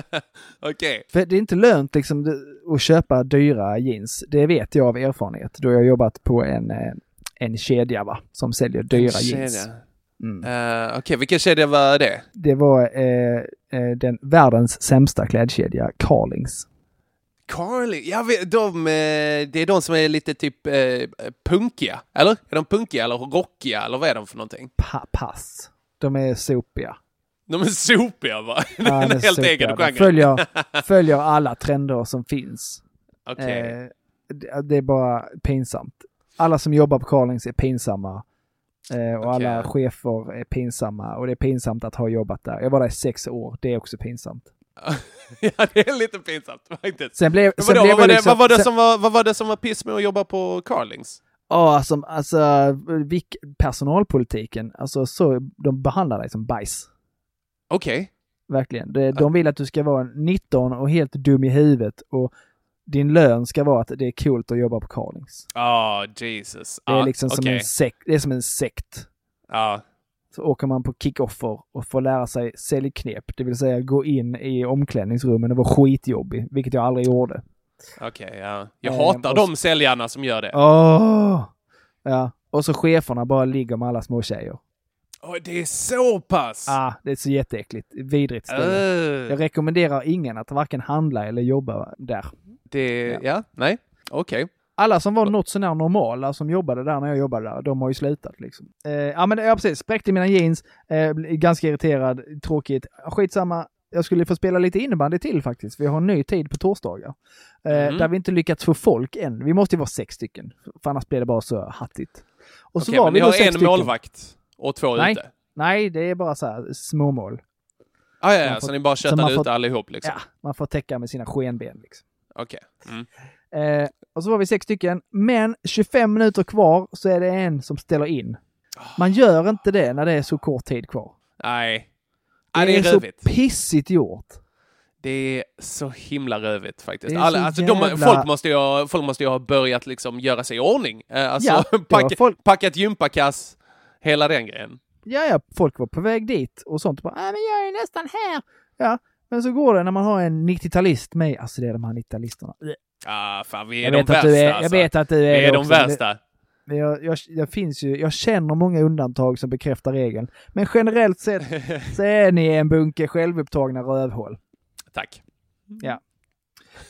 Okej. För det är inte lönt liksom att köpa dyra jeans. Det vet jag av erfarenhet då jag har jobbat på en, eh, en kedja va, som säljer dyra jeans. Mm. Eh, Okej, vilken kedja var det? Det var eh, den världens sämsta klädkedja, Carlings. Jag vet, de, det är de som är lite typ eh, punkiga, eller? Är de punkiga eller rockiga eller vad är de för någonting? Pa pass. De är sopiga. De är sopiga va? Ja, det är en helt sopiga. egen De genre. Följer, följer alla trender som finns. Okej. Eh, det, det är bara pinsamt. Alla som jobbar på Carlings är pinsamma. Eh, och Okej. alla chefer är pinsamma. Och det är pinsamt att ha jobbat där. Jag var där i sex år. Det är också pinsamt. ja, det är lite pinsamt faktiskt. Sen blev, Men sen vadå, blev vad, var det det, liksom, vad, var det sen- som var, vad var det som var piss med att jobba på Carlings? Ja, alltså, alltså vilk, personalpolitiken. Alltså så, de behandlar dig som bajs. Okej. Verkligen. De, de vill att du ska vara 19 och helt dum i huvudet och din lön ska vara att det är coolt att jobba på Carlings. Ja, Jesus. Det är liksom som okej. en sekt. Det är som en sekt. Ja, Så åker man på kickoffer och får lära sig säljknep, det vill säga gå in i omklädningsrummen och vara skitjobbig, vilket jag aldrig gjorde. okej, ja. Jag Eh, hatar och de säljarna som gör det. Åh! Ja, och så cheferna bara ligger med alla små tjejer. Oj, det är så pass? Ah, det är så jätteäckligt. Vidrigt ställe. Uh, Jag rekommenderar ingen att varken handla eller jobba där. det, ja, nej, okej. Alla som var något sånär normala som jobbade där när jag jobbade där, de har ju slutat liksom. Eh, ja men ja, precis, spräckte mina jeans, eh, ganska irriterad, tråkigt. Skitsamma, jag skulle få spela lite innebandy till faktiskt, jag har en ny tid på torsdagar. Eh, Mhm. Där vi inte lyckats få folk än. Vi måste ju vara sex stycken, för annars blir det bara så hattigt. Och så Okej, var men vi har en stycken. målvakt och två Nej. ute? Nej, det är bara så här småmål. Ah, ja, ja, Man får- så ni bara köttade får- ut allihop liksom? Ja, man får täcka med sina skenben liksom. Okej. Mm. Eh, och så var vi sex stycken, men 25 minuter kvar så är det en som ställer in. Man gör inte det när det är så kort tid kvar. Nej. Det, Ja, det är är så pissigt gjort. Det är så himla rövigt faktiskt. Alla, så alltså, de, jävla- folk, måste ju, ha- folk måste ju ha börjat liksom göra sig i ordning. Eh, Alltså, Ja, packa, folk- packat gympakass, hela den grejen. Ja, ja, folk var på väg dit och sånt. Bara, äh, men jag är nästan här. Ja, men så går det när man har en 90-talist med. Alltså det är de här 90-talisterna. Ah, fan, vi är Jag de värsta är, jag alltså. vet att du är Vi är de också. värsta. Men jag, jag, jag, finns ju, jag känner många undantag som bekräftar regeln. Men generellt sett så är ni en bunke självupptagna rövhål. Tack. Ja.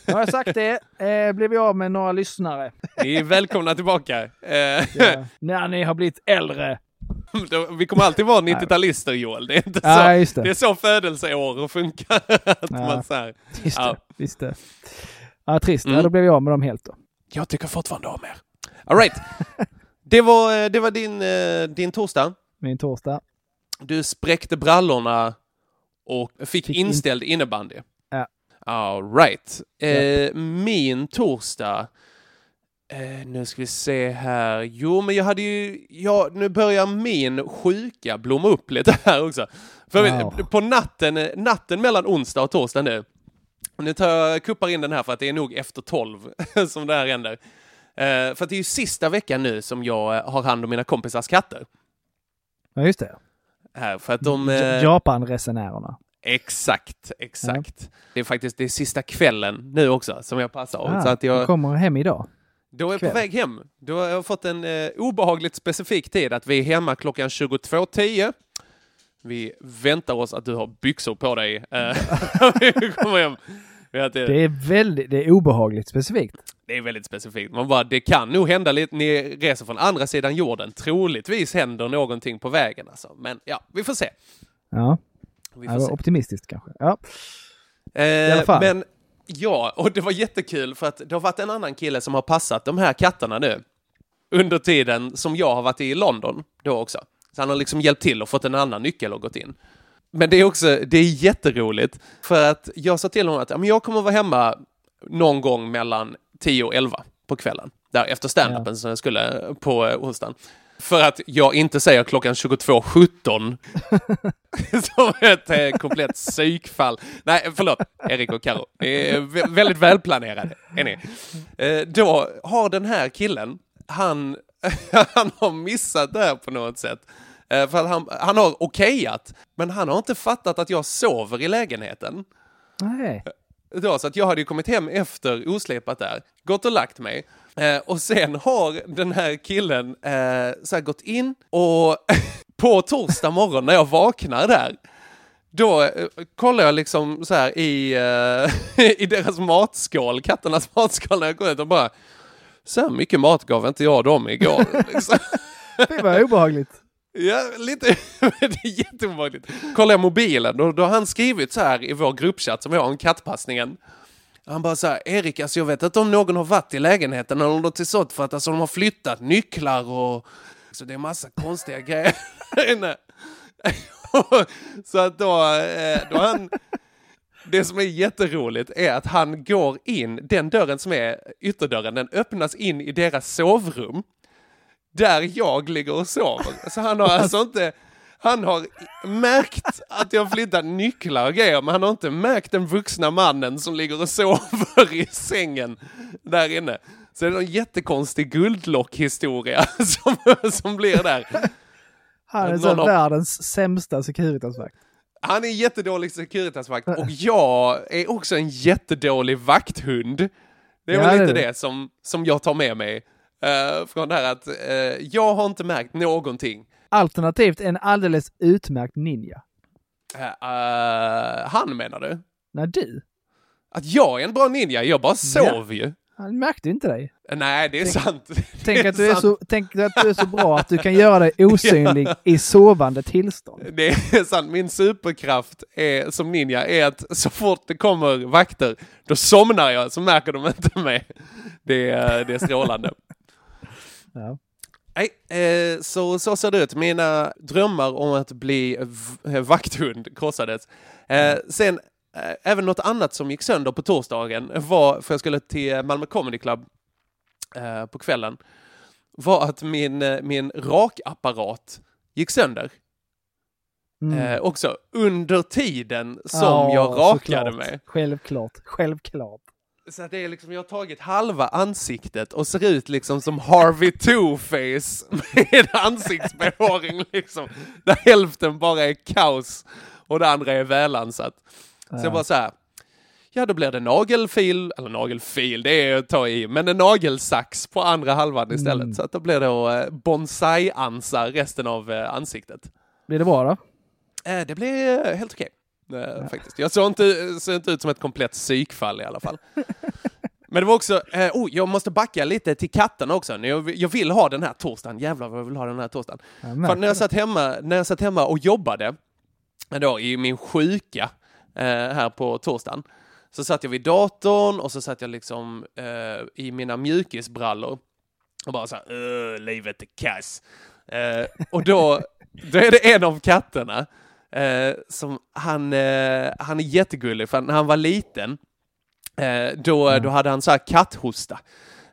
Nu har jag sagt det, eh, blev vi av med några lyssnare. Ni är välkomna tillbaka. Eh, Ja. När ni har blivit äldre. vi kommer alltid vara 90-talister Joel. Det är inte så. Ja, just det. Det är så födelseår funkar. att Ja. man så här. Just Ja. det, just det. Ja, trist. Ja, Mm. då blev jag av med dem helt då. Jag tycker fortfarande om er. All right. Det var, det var din, eh, din torsdag. Min torsdag. Du spräckte brallorna och fick, Fick in- inställd innebandy. Ja. All right. Eh, min torsdag. Eh, nu ska vi se här. Jo, men jag hade ju... Ja, nu börjar min sjuka blomma upp lite här också. För Wow. på natten, natten mellan onsdag och torsdag nu. Nu tar jag kuppar in den här för att det är nog efter tolv som det här händer. Eh, för det är ju sista veckan nu som jag eh, har hand om mina kompisars katter. Ja, just det. Här, för att de... Ja- eh, Japan-resenärerna. Exakt, exakt. Det är faktiskt det är sista kvällen nu också som jag passar. Ah, så att jag, kommer hem idag. Då är jag på väg hem. Då har jag fått en eh, obehagligt specifik tid att vi är hemma klockan 22.10. Vi väntar oss att du har byxor på dig eh, vi kommer hem. Det är väldigt, det är obehagligt specifikt. Det är väldigt specifikt. Man bara, det kan nog hända lite, ni reser från andra sidan jorden. Troligtvis händer någonting på vägen alltså. Men ja, vi får se. Ja, Vi det får var se. optimistiskt kanske. Ja. Eh. Men ja, och det var jättekul för att det har varit en annan kille som har passat de här katterna nu. Under tiden som jag har varit i London då också. Så han har liksom hjälpt till och fått en annan nyckel och gått in. Men det är också, det är jätteroligt. För att jag sa till honom att ja, jag kommer vara hemma någon gång mellan 10 och 11 på kvällen. Där efter standupen som jag skulle på eh, onsdagen. För att jag inte säger klockan 22.17 som ett eh, komplett psykfall. Nej, förlåt, Erik och Karo. Ni är vä- väldigt välplanerade, är ni. Eh, då har den här killen, han, han har missat det här på något sätt. Eh, för att han, han har okejat, men han har inte fattat att jag sover i lägenheten. Nej. Då, så att jag hade ju kommit hem efter oslipat där, gått och lagt mig. Eh, och sen har den här killen eh, så här gått in och på torsdag morgon när jag vaknar där, då eh, kollar jag liksom så här i, eh, i deras matskål, katternas matskål när jag går ut och bara så här mycket mat gav inte jag dem igår. liksom. Det var obehagligt. Ja, lite. det är jätteobehagligt. Kollar jag mobilen, då, då har han skrivit så här i vår gruppchatt som vi har om kattpassningen. Han bara så här, Erik, alltså jag vet inte om någon har varit i lägenheten eller något sånt för att alltså de har flyttat nycklar och så det är massa konstiga grejer inne. så att då, eh, då han, det som är jätteroligt är att han går in, den dörren som är ytterdörren, den öppnas in i deras sovrum där jag ligger och sover. Så han har alltså inte, han har märkt att jag flyttat nycklar och grejer, men han har inte märkt den vuxna mannen som ligger och sover i sängen där inne. Så det är en jättekonstig guldlock-historia som, som blir där. Han är så har- världens sämsta Securitasvakt. Han är en jättedålig Securitasvakt och jag är också en jättedålig vakthund. Det är Ja, väl det lite du. det som, som jag tar med mig eh, från det här att eh, jag har inte märkt någonting. Alternativt en alldeles utmärkt ninja. Eh, han menar du? Nej, du. Att jag är en bra ninja? Jag bara sov ju. Han märkte inte dig. Eh, Nej, det är sant. Tänk det att, du är sant. så, tänk att du är så bra att du kan göra dig osynlig i sovande tillstånd. Det är sant. Min superkraft är, som ninja är att så fort det kommer vakter, då somnar jag så märker de inte mig. Det är, det är strålande. Ja. Nej, eh, så, så ser det ut. Mina drömmar om att bli vakthund krossades. Eh, sen, eh, även något annat som gick sönder på torsdagen var, för jag skulle till Malmö Comedy Club på kvällen, var att min, min rakapparat gick sönder. Mm. Också under tiden som Ja, jag rakade såklart. mig. Självklart, självklart. Så att det är liksom, jag har tagit halva ansiktet och ser ut liksom som Harvey Two-Face med ansiktsbehåring liksom. Där hälften bara är kaos och det andra är välansat. Så jag bara så här, ja då blir det nagelfil, eller nagelfil, det är att ta i, men en nagelsax på andra halvan istället. Mm. Så att då blir det eh, bonsai-ansa resten av eh, ansiktet. Blir det bra då? Eh, det eh, helt okej. Eh, faktiskt. Jag såg inte, såg inte ut som ett komplett psykfall i alla fall. Men det var också, eh, oh, jag måste backa lite till katterna också. Jag, jag vill ha den här torsdagen, jävlar vad jag vill ha den här torsdagen. Jag För när jag, satt hemma, när jag satt hemma och jobbade, eh, då, i min sjuka eh, här på torsdagen, så satt jag vid datorn och så satt jag liksom eh, i mina mjukisbrallor och bara så här, "Öh, livet är kass. Eh, och då, då är det en av katterna eh, som han, eh, han är jättegullig för när han var liten eh, då, då hade han så här katthosta.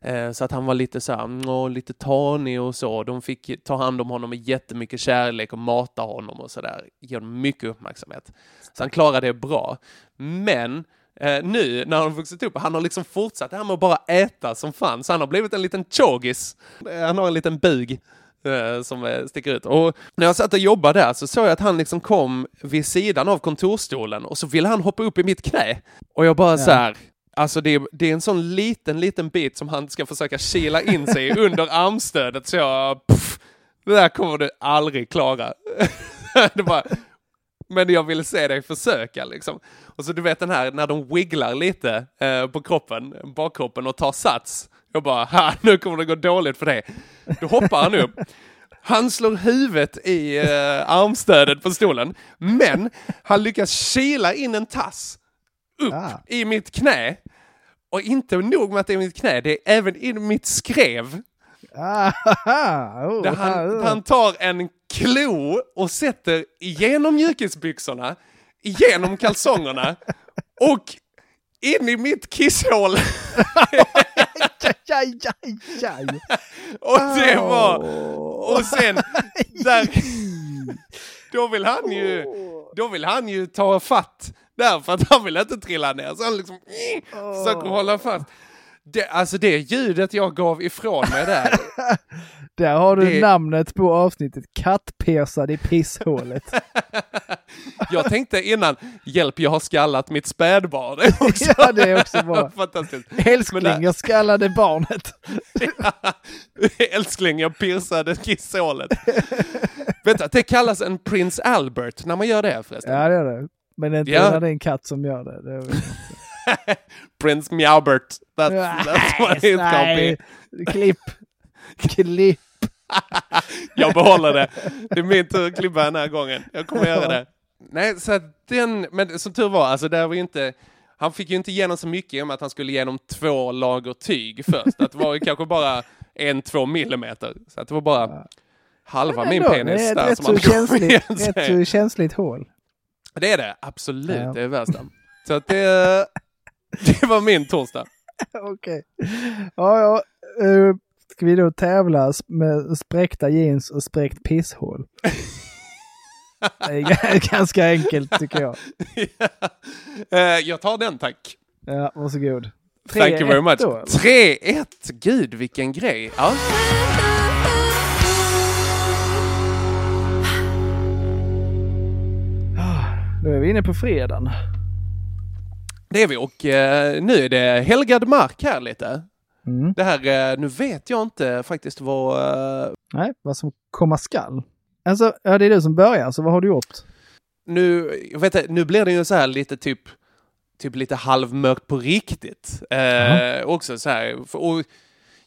Eh, så att han var lite så här, mm, lite tanig och så. De fick ta hand om honom med jättemycket kärlek och mata honom och sådär. Ge honom mycket uppmärksamhet. Så han klarade det bra. Men eh, nu när han har vuxit upp, han har liksom fortsatt det här med att bara äta som fan. Så han har blivit en liten chogis. Eh, Han har en liten bug. Eh, som eh, sticker ut. Och när jag satt och jobbade där så såg jag att han liksom kom vid sidan av kontorstolen och så ville han hoppa upp i mitt knä. Och jag bara så här, alltså det är, det är en sån liten, liten bit som han ska försöka kila in sig under armstödet så jag, pff, det där kommer du aldrig klara. det bara, men jag ville se dig försöka liksom. Och så du vet den här när de wigglar lite eh, på kroppen, bakkroppen och tar sats. Jag bara, ha, nu kommer det gå dåligt för dig. Då hoppar han upp. Han slår huvudet i eh, armstödet på stolen, men han lyckas kila in en tass upp Ah. i mitt knä. Och inte nog med att det är mitt knä, det är även in mitt skrev. Ah, oh, Där han, ah, han tar en klo och sätter igenom mjukisbyxorna, igenom kalsongerna och in i mitt kisshål. aj, aj, aj, aj. Och det var... Och sen, där, då vill han ju, då vill han ju ta fatt där för att han vill inte trilla ner. Så han liksom försöker hålla fast. Det, alltså det ljudet jag gav ifrån mig där. Där har du Det- namnet på avsnittet, kattpesad i pisshålet. Jag tänkte innan, hjälp jag har skallat mitt spädbarn. Ja, det är också bra. fantastiskt. Älskling, det- jag skallade barnet. Älskling, jag piercade kisshålet. Att det kallas en Prince Albert när man gör det förresten? Ja, det är det. Men inte Ja. när det är en katt som gör det. det. Prince Mjaubert. That's, that's what it can be. Klipp. Klipp. Jag behåller det. Det är min tur att klippa den här gången. Jag kommer göra det. Nej, så att den, men som tur var, alltså där var ju inte, han fick ju inte igenom så mycket i och med att han skulle igenom två lager tyg först. Att det var ju kanske bara en, två millimeter. Så att det var bara halva min penis det är ett där som han känsligt, rätt så känsligt hål. Det är det, absolut. Ja. Det är värsta. Så att det, det var min torsdag. Okej. Ja, ja. Uh, ska vi då tävla med spräckta jeans och spräckt pisshål? Det är ganska enkelt tycker jag. Eh, Jag tar den tack. Ja, varsågod. Thank you very 3-1 much. då, eller? 3-1, gud vilken grej. Ja. Då är vi inne på fredagen. Det är vi och eh, nu är det helgad mark här lite. Mm. Det här, eh, nu vet jag inte faktiskt vad... eh, Nej, vad som komma skall. Alltså, ja, det är du som börjar, så vad har du gjort? nu, jag vet inte, nu blir det ju så här lite typ, typ lite halvmörkt på riktigt. Eh, också så här. Och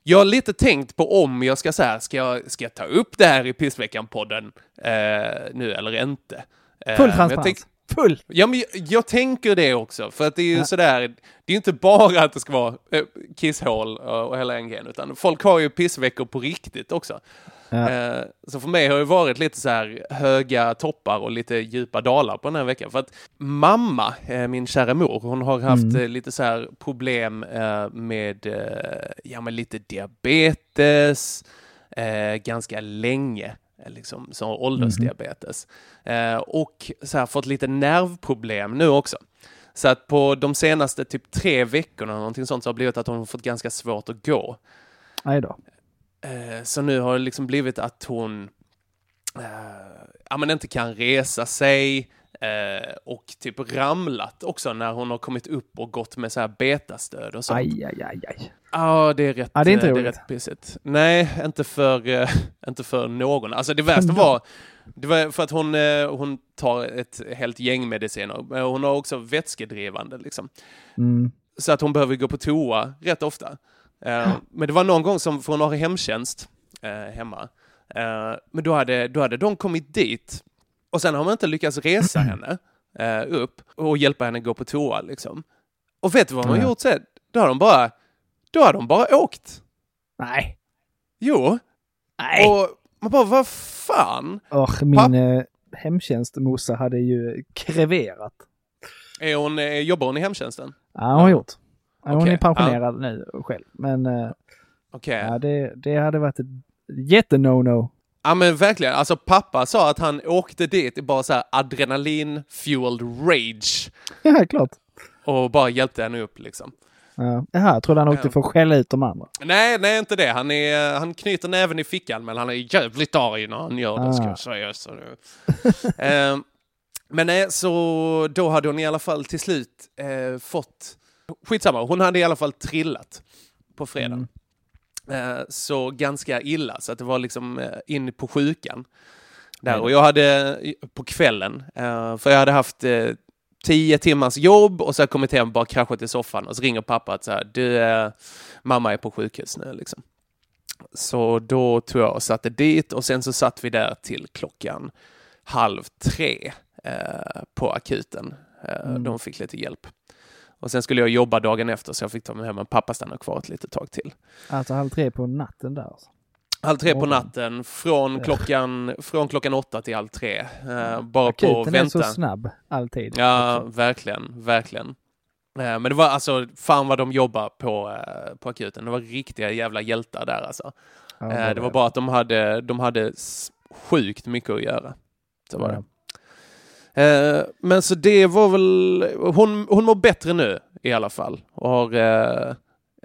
jag har lite tänkt på om jag ska så här, ska jag, ska jag ta upp det här i Pissveckan-podden eh, nu eller inte? Eh, Full transparens. Full! Ja, men jag, jag tänker det också, för att det är ju Ja. sådär, det är ju inte bara att det ska vara eh, kisshål och, hela NG'n, utan folk har ju pissveckor på riktigt också. Ja. Eh, så för mig har det varit lite så här höga toppar och lite djupa dalar på den här veckan. För att mamma, eh, min kära mor, hon har haft Mm. eh, lite så här problem eh, med, eh, ja men lite diabetes, ganska länge. Liksom, som åldersdiabetes. Eh, och så här, fått lite nervproblem nu också. Så att på de senaste typ tre veckorna, någonting sånt, så har det blivit att hon har fått ganska svårt att gå. Nej då. Eh, Så nu har det liksom blivit att hon eh, ja, men inte kan resa sig eh, och typ ramlat också när hon har kommit upp och gått med så här betastöd och sånt. Aj, aj, aj, aj. Ja, det är rätt, Ja, det är inte eh, roligt. rätt pissigt. Nej, inte för, eh, inte för någon. Alltså det värsta var, det var för att hon, eh, hon tar ett helt gäng mediciner. Men Hon har också vätskedrivande liksom. Mm. Så att hon behöver gå på toa rätt ofta. Eh, Men det var någon gång som, för hon har hemtjänst eh, hemma. Eh, men då hade, då hade de kommit dit och sen har man inte lyckats resa henne eh, upp och hjälpa henne gå på toa liksom. Och vet du vad de har Ja. gjort sen? Då har de bara, då har de bara åkt. Nej. Jo. Nej. Och man bara, vad fan? Och min eh, hemtjänstmossa hade ju kreverat. Är hon, eh, jobbar hon i hemtjänsten? Ja, hon har gjort. Ja, Hon är pensionerad nu själv. Men eh, Okej. ja, det, det hade varit ett jätte-no-no. Ja men verkligen, alltså pappa sa att han åkte dit i bara så här adrenalin-fueled rage Ja, klart. och bara hjälpte henne upp liksom. Ja. Jag trodde han åkte för att skälla ut de andra. Nej, nej inte det. Han, är, han knyter näven i fickan men han är jävligt arg när han gör det ska Ah. jag säga. Så nu. Ehm, men nej, så då hade hon i alla fall till slut eh, fått... Skitsamma, hon hade i alla fall trillat på fredagen. Mm. Eh, så ganska illa, så att det var liksom eh, in på sjukan. Där. Och jag hade på kvällen, eh, för jag hade haft eh, tio timmars jobb och så har jag kommit hem, bara kraschat i soffan och så ringer pappa att så här, du, eh, mamma är på sjukhus nu liksom. Så då tog jag och satte dit och sen så satt vi där till klockan halv tre eh, på akuten. Eh, Mm. De fick lite hjälp. Och sen skulle jag jobba dagen efter så jag fick ta mig hem, men pappa stannade kvar ett litet tag till. Alltså halv tre på natten där alltså. Halv tre på natten, från klockan, från klockan åtta till halv tre. Eh, bara på Akuten är så snabb, alltid. Ja, Också. verkligen, verkligen. Eh, Men det var alltså, fan vad de jobbar på, eh, på akuten. Det var riktiga jävla hjältar där alltså. Ja, Eh, Det var bara att de hade, de hade sjukt mycket att göra. Så var det. Eh, Men så det var väl, hon, hon mår bättre nu i alla fall. Och har eh,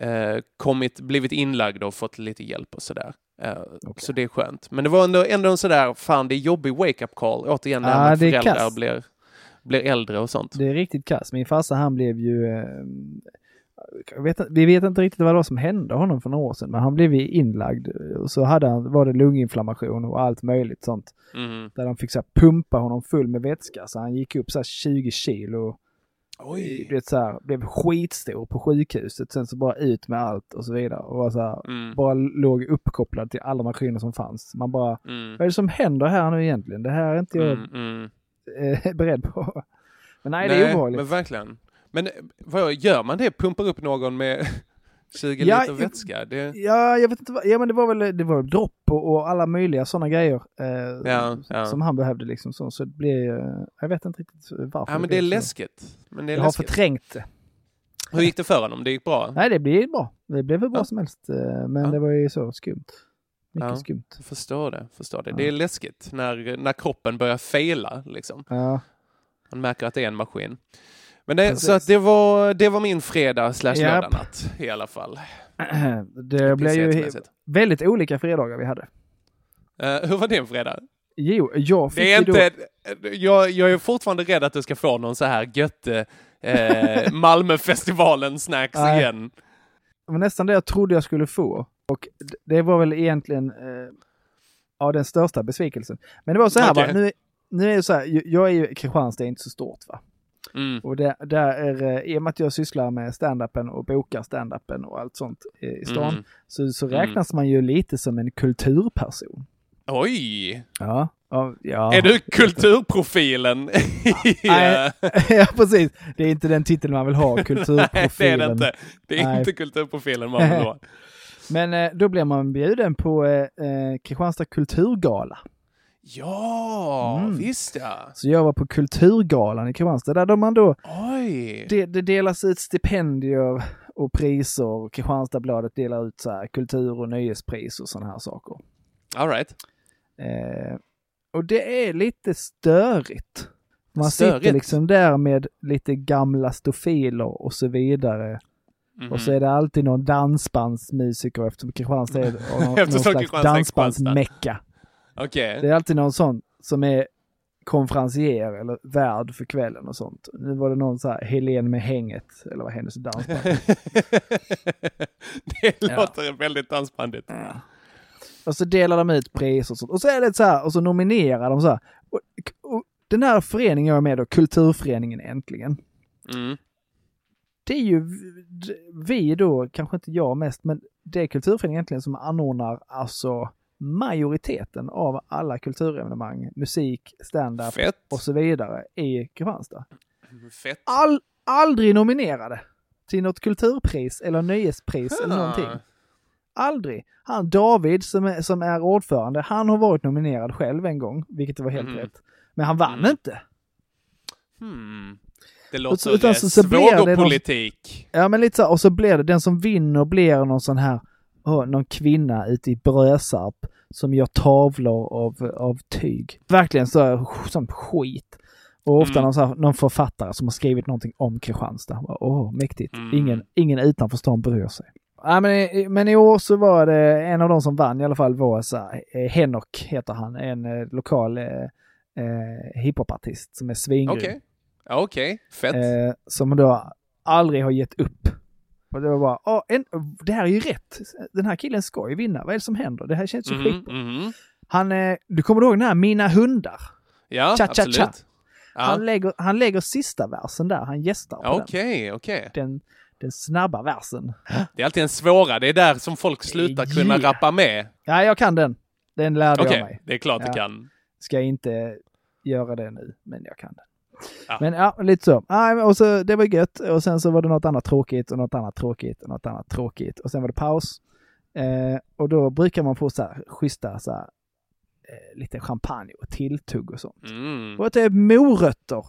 eh, kommit, blivit inlagd och fått lite hjälp och sådär. Eh, Så det är skönt. Men det var ändå, ändå en sådär, fan det är jobbig wake-up call. Återigen det här med det är föräldrar kass. blir, blir äldre och sånt. Det är riktigt kass. Min farsa han blev ju... Vet, vi vet inte riktigt vad det var som hände honom för några år sedan, men han blev inlagd och så hade han, var det lunginflammation och allt möjligt sånt. Mhm. Där de fick så här, pumpa honom full med vätska så han gick upp så här 20 kilo. Oj. Vet, så här, blev skitstor på sjukhuset, sen så bara ut med allt och så vidare. Och var så här, Mm. bara låg uppkopplad till alla maskiner som fanns. Man bara, Mm. vad är det som händer här nu egentligen? Det här är inte jag Mm, mm. eh, beredd på. Men nej, det är obehagligt. men verkligen. Men eh, vad gör man det? Pumpar upp någon med 20 Ja, liter vätska? Det... Ja, jag vet inte vad, ja men det var väl, det var dropp och, och alla möjliga sådana grejer eh, Ja, ja. som han behövde liksom så, så det blev, eh, jag vet inte riktigt varför. Ja, men det är blev läskigt. Men det är Jag har läskigt. förträngt det. Hur gick det för honom? Det gick bra? Nej, det blir bra. Det blev hur bra som helst, eh, men det var ju så skumt. Mycket Ja. skumt. Jag förstår det. Förstår det. Det är läskigt när, när kroppen börjar fejla. Liksom. Ja, Man märker att det är en maskin. Men det, så att det, var, det var min fredag slash lördagnatt i alla fall. det blev ju väldigt olika fredagar vi hade. Eh, hur var din fredag? Jo, jag fick Det är ju då... inte, jag, jag är fortfarande rädd att du ska få någon så här götte eh, Malmöfestivalen-snacks igen. Det var nästan det jag trodde jag skulle få. Och det var väl egentligen eh, ja, den största besvikelsen. Men det var så här Okej. va, nu, nu är det så här, jag är ju, Kristianstad är inte så stort va. Mm. Och det, där är, eh, i och med att jag sysslar med stand-upen och bokar stand-upen och allt sånt i stan, Mm. så, så räknas man ju lite som en kulturperson. Oj! Ja. Ja. Är du kulturprofilen? Nej, ja, precis. Det är inte den titeln man vill ha, Nej, kulturprofilen. det är det inte. Det är Nej. inte kulturprofilen man vill ha. Men eh, då blir man bjuden på eh, eh, Kristianstad kulturgala. Ja, Mm. visst ja. Så jag var på Kulturgalan i Kristianstad där man då, Oj! det, det delas ut stipendier och priser. Kristianstadsbladet delar ut så här kultur och nöjespris och sådana här saker. All right. Eh, och det är lite störigt. Man Störigt? sitter liksom där med lite gamla stofiler och så vidare. Mhm. Och så är det alltid någon dansbandsmusiker eftersom Kristianstad är någon, någon slags dansbandsmecka. Okej. Det är alltid någon sån som är konferencier eller värd för kvällen och sånt. Nu var det någon så här Helen med hänget, eller vad hennes dansband det Ja. låter väldigt dansbandigt. Och så delar de ut priser och sånt. Och så är det så här, och så nominerar de så här. Och, och den här föreningen jag är med då, Kulturföreningen Äntligen. Mm. Det är ju vi då, kanske inte jag mest, men det är Kulturföreningen Äntligen som anordnar alltså majoriteten av alla kulturevenemang, musik, stand-up och så vidare i Kristianstad. Fett. All, aldrig nominerade till något kulturpris eller nöjespris eller Ah. någonting. Aldrig. Han David som är, som är ordförande, han har varit nominerad själv en gång, vilket var helt Mhm. rätt. Men han vann Mm. inte. Hmm. Det låter så- utan så- så blir det någon- svågerpolitik. Ja men lite så, och så blir det, den som vinner blir någon sån här, någon kvinna ute i Brösarp som gör tavlor av, av tyg. Verkligen så, sån skit. Och ofta Mm. någon, här, någon författare som har skrivit någonting om Kristianstad. Åh, mäktigt. Mm. Ingen, ingen utanför stan bryr sig. Ja, men, i- men i år så var det en av de som vann i alla fall var så här, eh, Henok heter han, en eh, lokal eh, eh, hiphopartist som är svingrym. Okej. Ja, Okej, fett. Eh, som då aldrig har gett upp. Och det var bara, Åh, en, det här är ju rätt. Den här killen ska ju vinna. Vad är det som händer? Det här känns ju Mhm, skitbra. mhm. Han, eh, du kommer ihåg den här Mina hundar? Ja, Cha, cha, cha. absolut. Han, Ja. lägger, han lägger sista versen där, han gästar på okej. den. den. Den snabba versen. Det är alltid en svåra. Det är där som folk slutar kunna Yeah. rappa med. Ja, jag kan den. Den lärde Okej, jag mig. det är klart Ja. du kan. Ska inte göra det nu, men jag kan den. Ja. Men ja, lite så. Men och så. Det var gött och sen så var det något annat tråkigt och något annat tråkigt och något annat tråkigt och sen var det paus. Eh, och då brukar man få så här schyssta så här, eh, lite champagne och tilltugg och sånt. Mm. Och är morötter.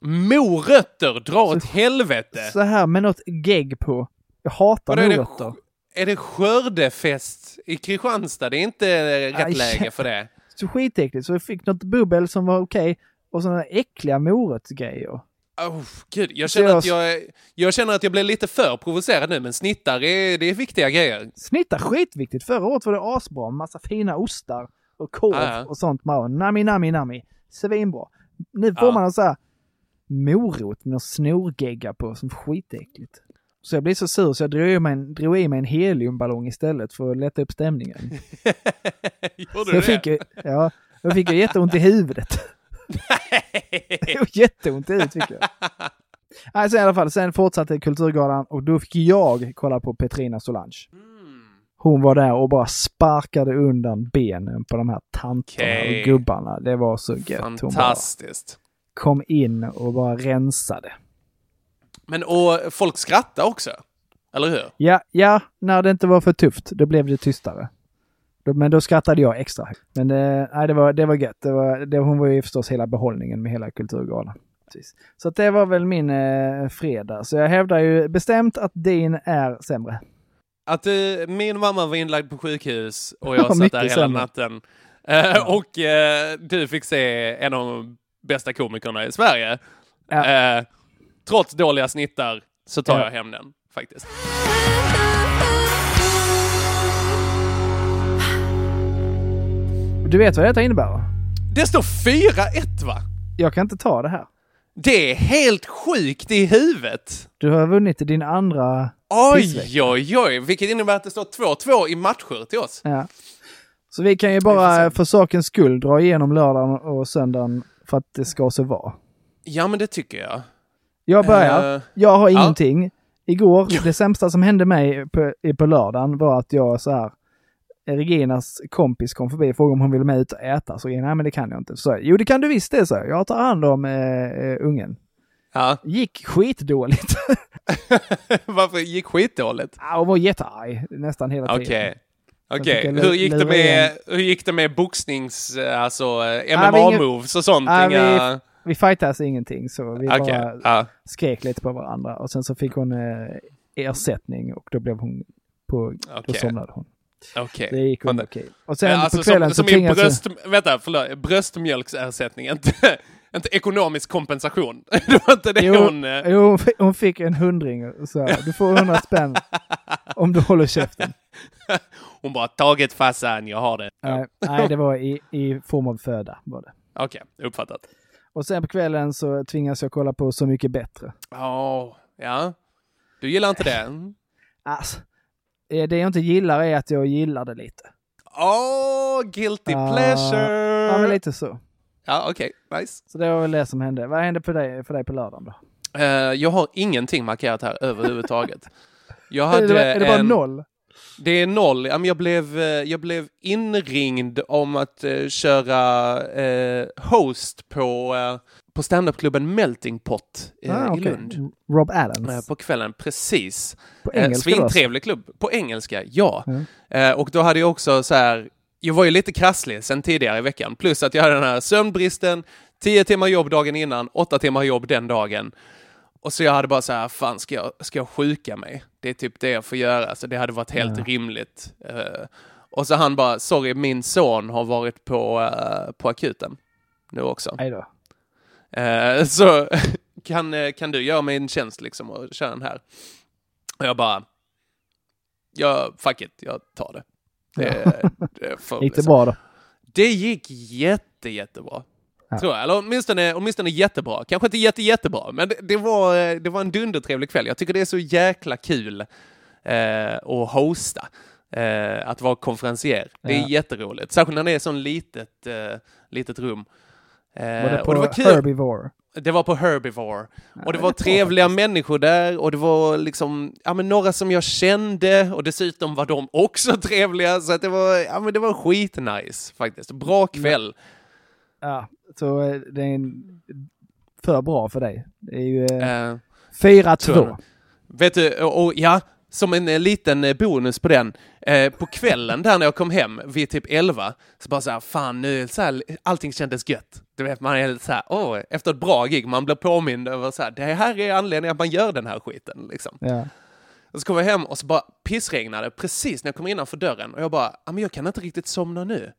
Morötter, dra åt Så- helvete! Så här med något gegg på. Jag hatar Vadå, är det morötter. Är det skördefest i Kristianstad? Det är inte rätt Aj. läge för det. Så skitäckligt. Så jag fick något bubbel som var okej. Och sådana äckliga morötsgrejer. Oh, gud, jag känner, jag- att jag, jag känner att jag blev lite för provocerad nu, men snittar är, det är viktiga grejer. Snittar skitviktigt. Förra året var det asbra. Massa fina ostar och korv ja. och sånt. Bara, nami, nami, nami. Svinbra. Nu får Ja. man en så här morot med någon snorgegga på som skitäckligt. Så jag blev så sur så jag drog i mig en, drog i mig en heliumballong istället för att lätta upp stämningen. Gjorde Så du jag fick, det? ju- ja, jag fick jätteont i huvudet. Det var jätteont i huvudet fick jag. Alltså i alla fall, sen fortsatte Kulturgalan och då fick jag kolla på Petrina Solange. Hon var där och bara sparkade undan benen på de här tanterna Okej. och gubbarna. Det var så gött. Hon Fantastiskt. kom in och bara rensade. Men och folk skrattar också. Eller hur? Ja, ja, när det inte var för tufft, då blev det tystare. Då- Men då skrattade jag extra högt. Men eh, nej, det, var, det var gött. Det var, det, hon var ju förstås hela behållningen med hela Kulturgalan. Precis. Så att det var väl min eh, fredag. Så jag hävdar ju bestämt att din är sämre. Att eh, min mamma var inlagd på sjukhus och Ja, jag satt där hela sämre. natten. Eh, Och eh, du fick se en av de bästa komikerna i Sverige. Ja. Eh, trots dåliga snittar så tar Ja. jag hem den faktiskt. Du vet vad detta innebär va? Det står 4-1 va? Jag kan inte ta det här. Det är helt sjukt i huvudet. Du har vunnit din andra Oj, oj, oj, vilket innebär att det står 2-2 i matcher till oss. Ja. Så vi kan ju bara för sakens skull dra igenom lördagen och söndagen för att det ska så vara. Ja, men det tycker jag. Jag börjar. Eh, Jag har ja. ingenting. Igår, det sämsta som hände mig på, på lördagen var att jag så här, Reginas kompis kom förbi och frågade om hon ville med ut och äta. Så jag, nej men det kan jag inte. Så, jo det kan du visst det, så jag. Tar hand om eh, eh, ungen. Ja. Gick skitdåligt. Varför gick skitdåligt? Ja, Hon var jättearg nästan hela Okej. tiden. Okej, fick jag hur, gick det med, hur gick det med boxnings, eh, alltså MMA-moves och sånt? Ja, vi- Inga... Vi fightades ingenting så vi Okej, bara ja. skrek lite på varandra och sen så fick hon eh, ersättning och då blev hon på, då Okej. somnade hon. Okej. Det gick okej. Och sen alltså, på kvällen som, så som jag... bröst, vänta, förlåt, bröstmjölksersättning, inte, inte ekonomisk kompensation. det var inte det Jo, hon... eh, jo, hon fick- en hundring sa du får hundra spänn om du håller käften. Hon bara, taget farsan, jag har det. Nej, nej, det var i, i form av föda. Var det. Okej, uppfattat. Och sen på kvällen så tvingas jag kolla på Så mycket bättre. Åh, ja. Du gillar inte det? Alltså, det jag inte gillar är att jag gillar det lite. Åh, guilty Ah, pleasure! Ja, men lite så. Ja, okej, nice. Så det var väl det som hände. Vad hände för dig, för dig på lördagen då? Eh, jag har ingenting markerat här överhuvudtaget. Jag Är hade det, är det bara en- noll? Det är noll. Jag blev, eh, jag blev inringd om att eh, köra eh, host på, eh, på standupklubben Melting Pot eh, Ah, i. Lund. Rob Adams. Eh, på kvällen, precis. På Eh, engelska alltså? Svintrevlig klubb. På engelska, ja. Mm. Eh, och då hade jag också så här, jag var ju lite krasslig sen tidigare i veckan, plus att jag hade den här sömnbristen, 10 timmar jobb dagen innan, 8 timmar jobb den dagen. Och så jag hade bara så här, fan ska jag, ska jag sjuka mig? Det är typ det jag får göra, så det hade varit helt Ja. rimligt. Eh, och så han bara, sorry min son har varit på, eh, på akuten nu också. Nej då. Eh, så kan, eh, kan du göra mig en tjänst liksom och köra den här? Och jag bara, ja, fuck it, jag tar det. det, det får Gick det så. bra då? Det gick jätte, jättebra. Ja. Tror jag. Eller åtminstone, åtminstone jättebra. Kanske inte jätte, jättebra, men det, det, var, eh, det var en dundertrevlig kväll. Jag tycker det är så jäkla kul eh, att hosta. Eh, att vara konferencier. Det är Ja. jätteroligt. Särskilt när det är sån litet, eh, litet rum. Eh, Var det på och det var kul. Herbivore? Det var på Herbivore. Och det det var är bra trevliga människor där och det var liksom, ja men några som jag kände och dessutom var de också trevliga så att det var, ja men det var skitnice faktiskt. Bra kväll. Ja, så eh, det är en, för bra för dig. Det är ju eh, Eh, 4-2. tror vet du, och, och ja, som en eh, liten eh, bonus på den, eh, på kvällen där när jag kom hem vid typ 11, så bara så här, fan nu, så här, allting kändes gött. Du vet, man är lite så här, åh, efter ett bra gig, man blir påmind över så här, det här är anledningen att man gör den här skiten, liksom. Ja. Och så kom jag hem och så bara pissregnade precis när jag kom innanför dörren och jag bara, "Ja, men jag kan inte riktigt somna nu.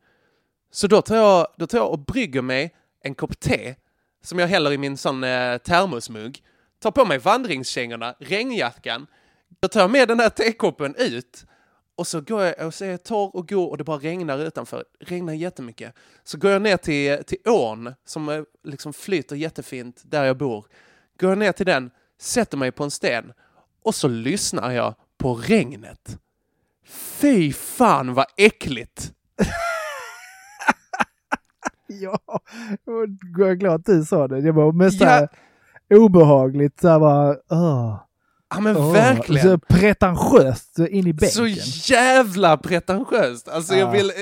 Så då tar jag, då tar jag och brygger mig en kopp te som jag häller i min sån eh, termosmugg, tar på mig vandringskängorna, regnjackan, då tar jag med den här tekoppen ut och så går jag och så är jag torr och går och det bara regnar utanför. Det regnar jättemycket. Så går jag ner till, till ån som liksom flyter jättefint där jag bor. Går jag ner till den, sätter mig på en sten och så lyssnar jag på regnet. Fy fan vad äckligt! ja, jag är glad att du sa det. Det var mest ja. obehagligt. Så här bara, åh. Ja men åh. verkligen! Så pretentiöst så in i bänken. Så jävla pretentiöst! Alltså jag Ja. vill...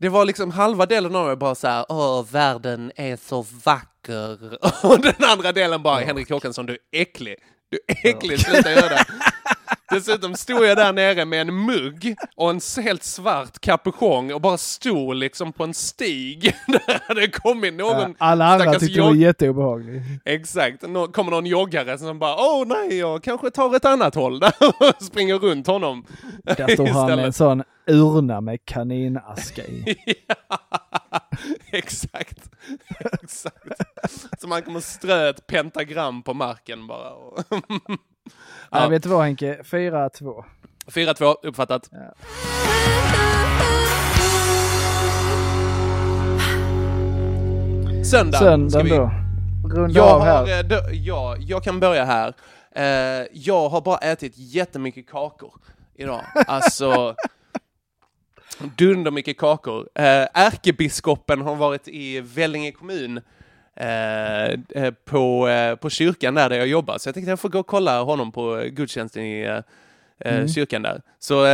Det var liksom halva delen av mig bara så här, åh världen är så vacker. Och den andra delen bara, Henrik Håkansson du är äcklig. Du är äcklig, sluta göra det. Dessutom stod jag där nere med en mugg och en helt svart kapuschong och bara stod liksom på en stig. Där hade kommit någon Ja, alla andra tyckte det var jätteobehagligt. Exakt, Nå kommer någon joggare som bara åh nej, jag kanske tar ett annat håll där och springer runt honom. Där står han med en sån urna med kaninaska i. Exakt. Exakt. Så man kommer strö ett pentagram på marken bara. Ja. Ja. vet du vad Henke? 4-2. 4-2, uppfattat. Söndag. ska Söndagen vi... då. Runda Jag, av här. har, eh, dö- ja, jag kan börja här. Eh, jag har bara ätit jättemycket kakor idag. Alltså, dundermycket kakor. Eh, ärkebiskopen har varit i Vellinge kommun eh, eh, på, eh, på kyrkan där, där jag jobbar. Så jag tänkte jag får gå och kolla honom på gudstjänsten i eh, Mm. kyrkan där. Så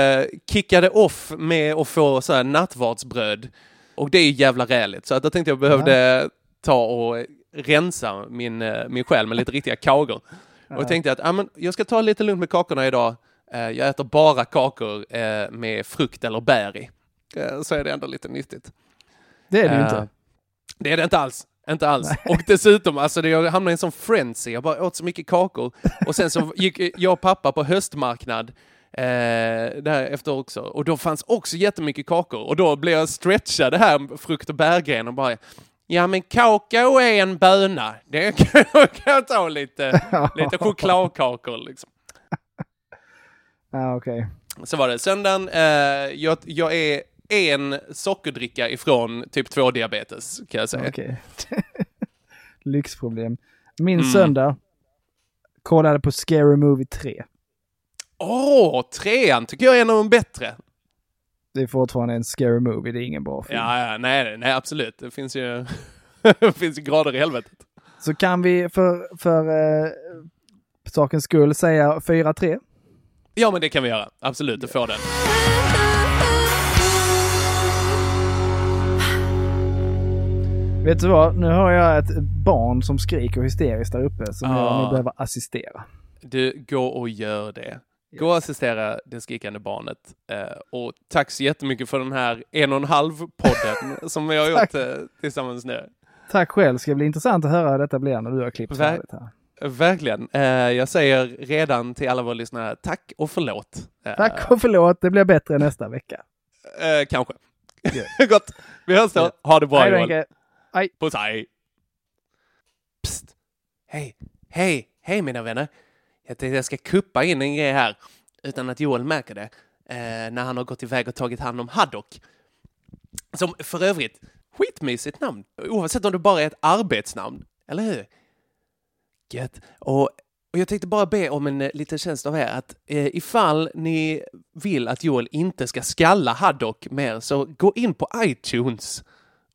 kickade off med att få så här nattvardsbröd. Och det är ju jävla räligt. Så att jag tänkte jag behövde ta och rensa min, min själ med lite riktiga kakor. Och jag tänkte att ja, men jag ska ta lite lugnt med kakorna idag. Jag äter bara kakor med frukt eller bär i. Så är det ändå lite nyttigt. Det är det ju inte. Det är det inte alls. Inte alls. Och dessutom, alltså det, jag hamnade i en sån frenzy. Jag bara åt så mycket kakor. Och sen så gick jag och pappa på höstmarknad eh, därefter också. Och då fanns också jättemycket kakor. Och då blev jag stretchad det här frukt och bärgren och bara Ja men kakao är en böna. Det kan jag, ta lite, lite chokladkakor liksom. Ja, okej. Så var det. Söndagen, eh, jag, jag är en sockerdricka ifrån typ 2 diabetes kan jag säga. Okej. Lyxproblem. Min Mm. söndag kollade på Scary Movie 3. Åh, trean tycker jag är en av de bättre. Det är fortfarande en Scary Movie, det är ingen bra film. Ja, ja nej, nej, absolut. Det finns ju, det finns ju grader i helvetet. Så kan vi för, för eh, sakens skull säga 4-3. Ja, men det kan vi göra. Absolut, du får den. Vet du vad? Nu har jag ett barn som skriker hysteriskt där uppe som jag Ah. nu behöver assistera. Du, gå och gör det. Gå och assistera det skrikande barnet. Eh, och tack så jättemycket för den här en och en halv podden som vi har gjort eh, tillsammans nu. Tack själv, ska bli intressant att höra hur detta blir när du har klippt Ver- här. Verkligen. Eh, jag säger redan till alla våra lyssnare, tack och förlåt. Tack och förlåt, det blir bättre nästa vecka. Kanske. Gott. Vi hörs då. Ha det bra Hej Joel. Hej. Puss hej. Hej, hej, hej mina vänner. Jag tänkte jag ska kuppa in en grej här utan att Joel märker det eh, när han har gått iväg och tagit hand om Haddock. Som för övrigt, skitmysigt namn, oavsett om det bara är ett arbetsnamn, eller hur? Gött. Och, och jag tänkte bara be om en eh, liten tjänst av er att eh, ifall ni vill att Joel inte ska skalla Haddock mer så gå in på iTunes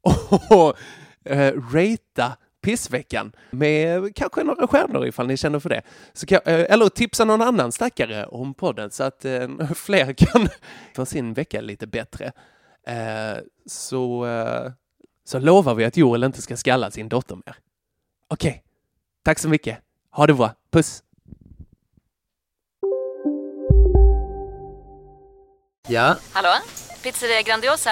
och eh, ratea pissveckan med kanske några stjärnor ifall ni känner för det. Så kan, eh, eller tipsa någon annan stackare om podden så att eh, fler kan få sin vecka lite bättre. Eh, så, eh, så lovar vi att Joel inte ska skalla sin dotter mer. Okej, tack så mycket. Ha det bra. Puss! Ja, Hallå? Pizzeria Grandiosa?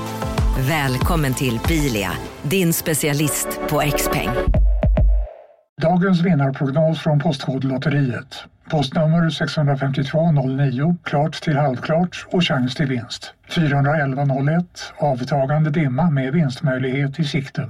Välkommen till Bilia, din specialist på X-peng. Dagens vinnarprognos från Postkodlotteriet. Postnummer 65209, klart till halvklart och chans till vinst. 41101, avtagande dimma med vinstmöjlighet i sikte.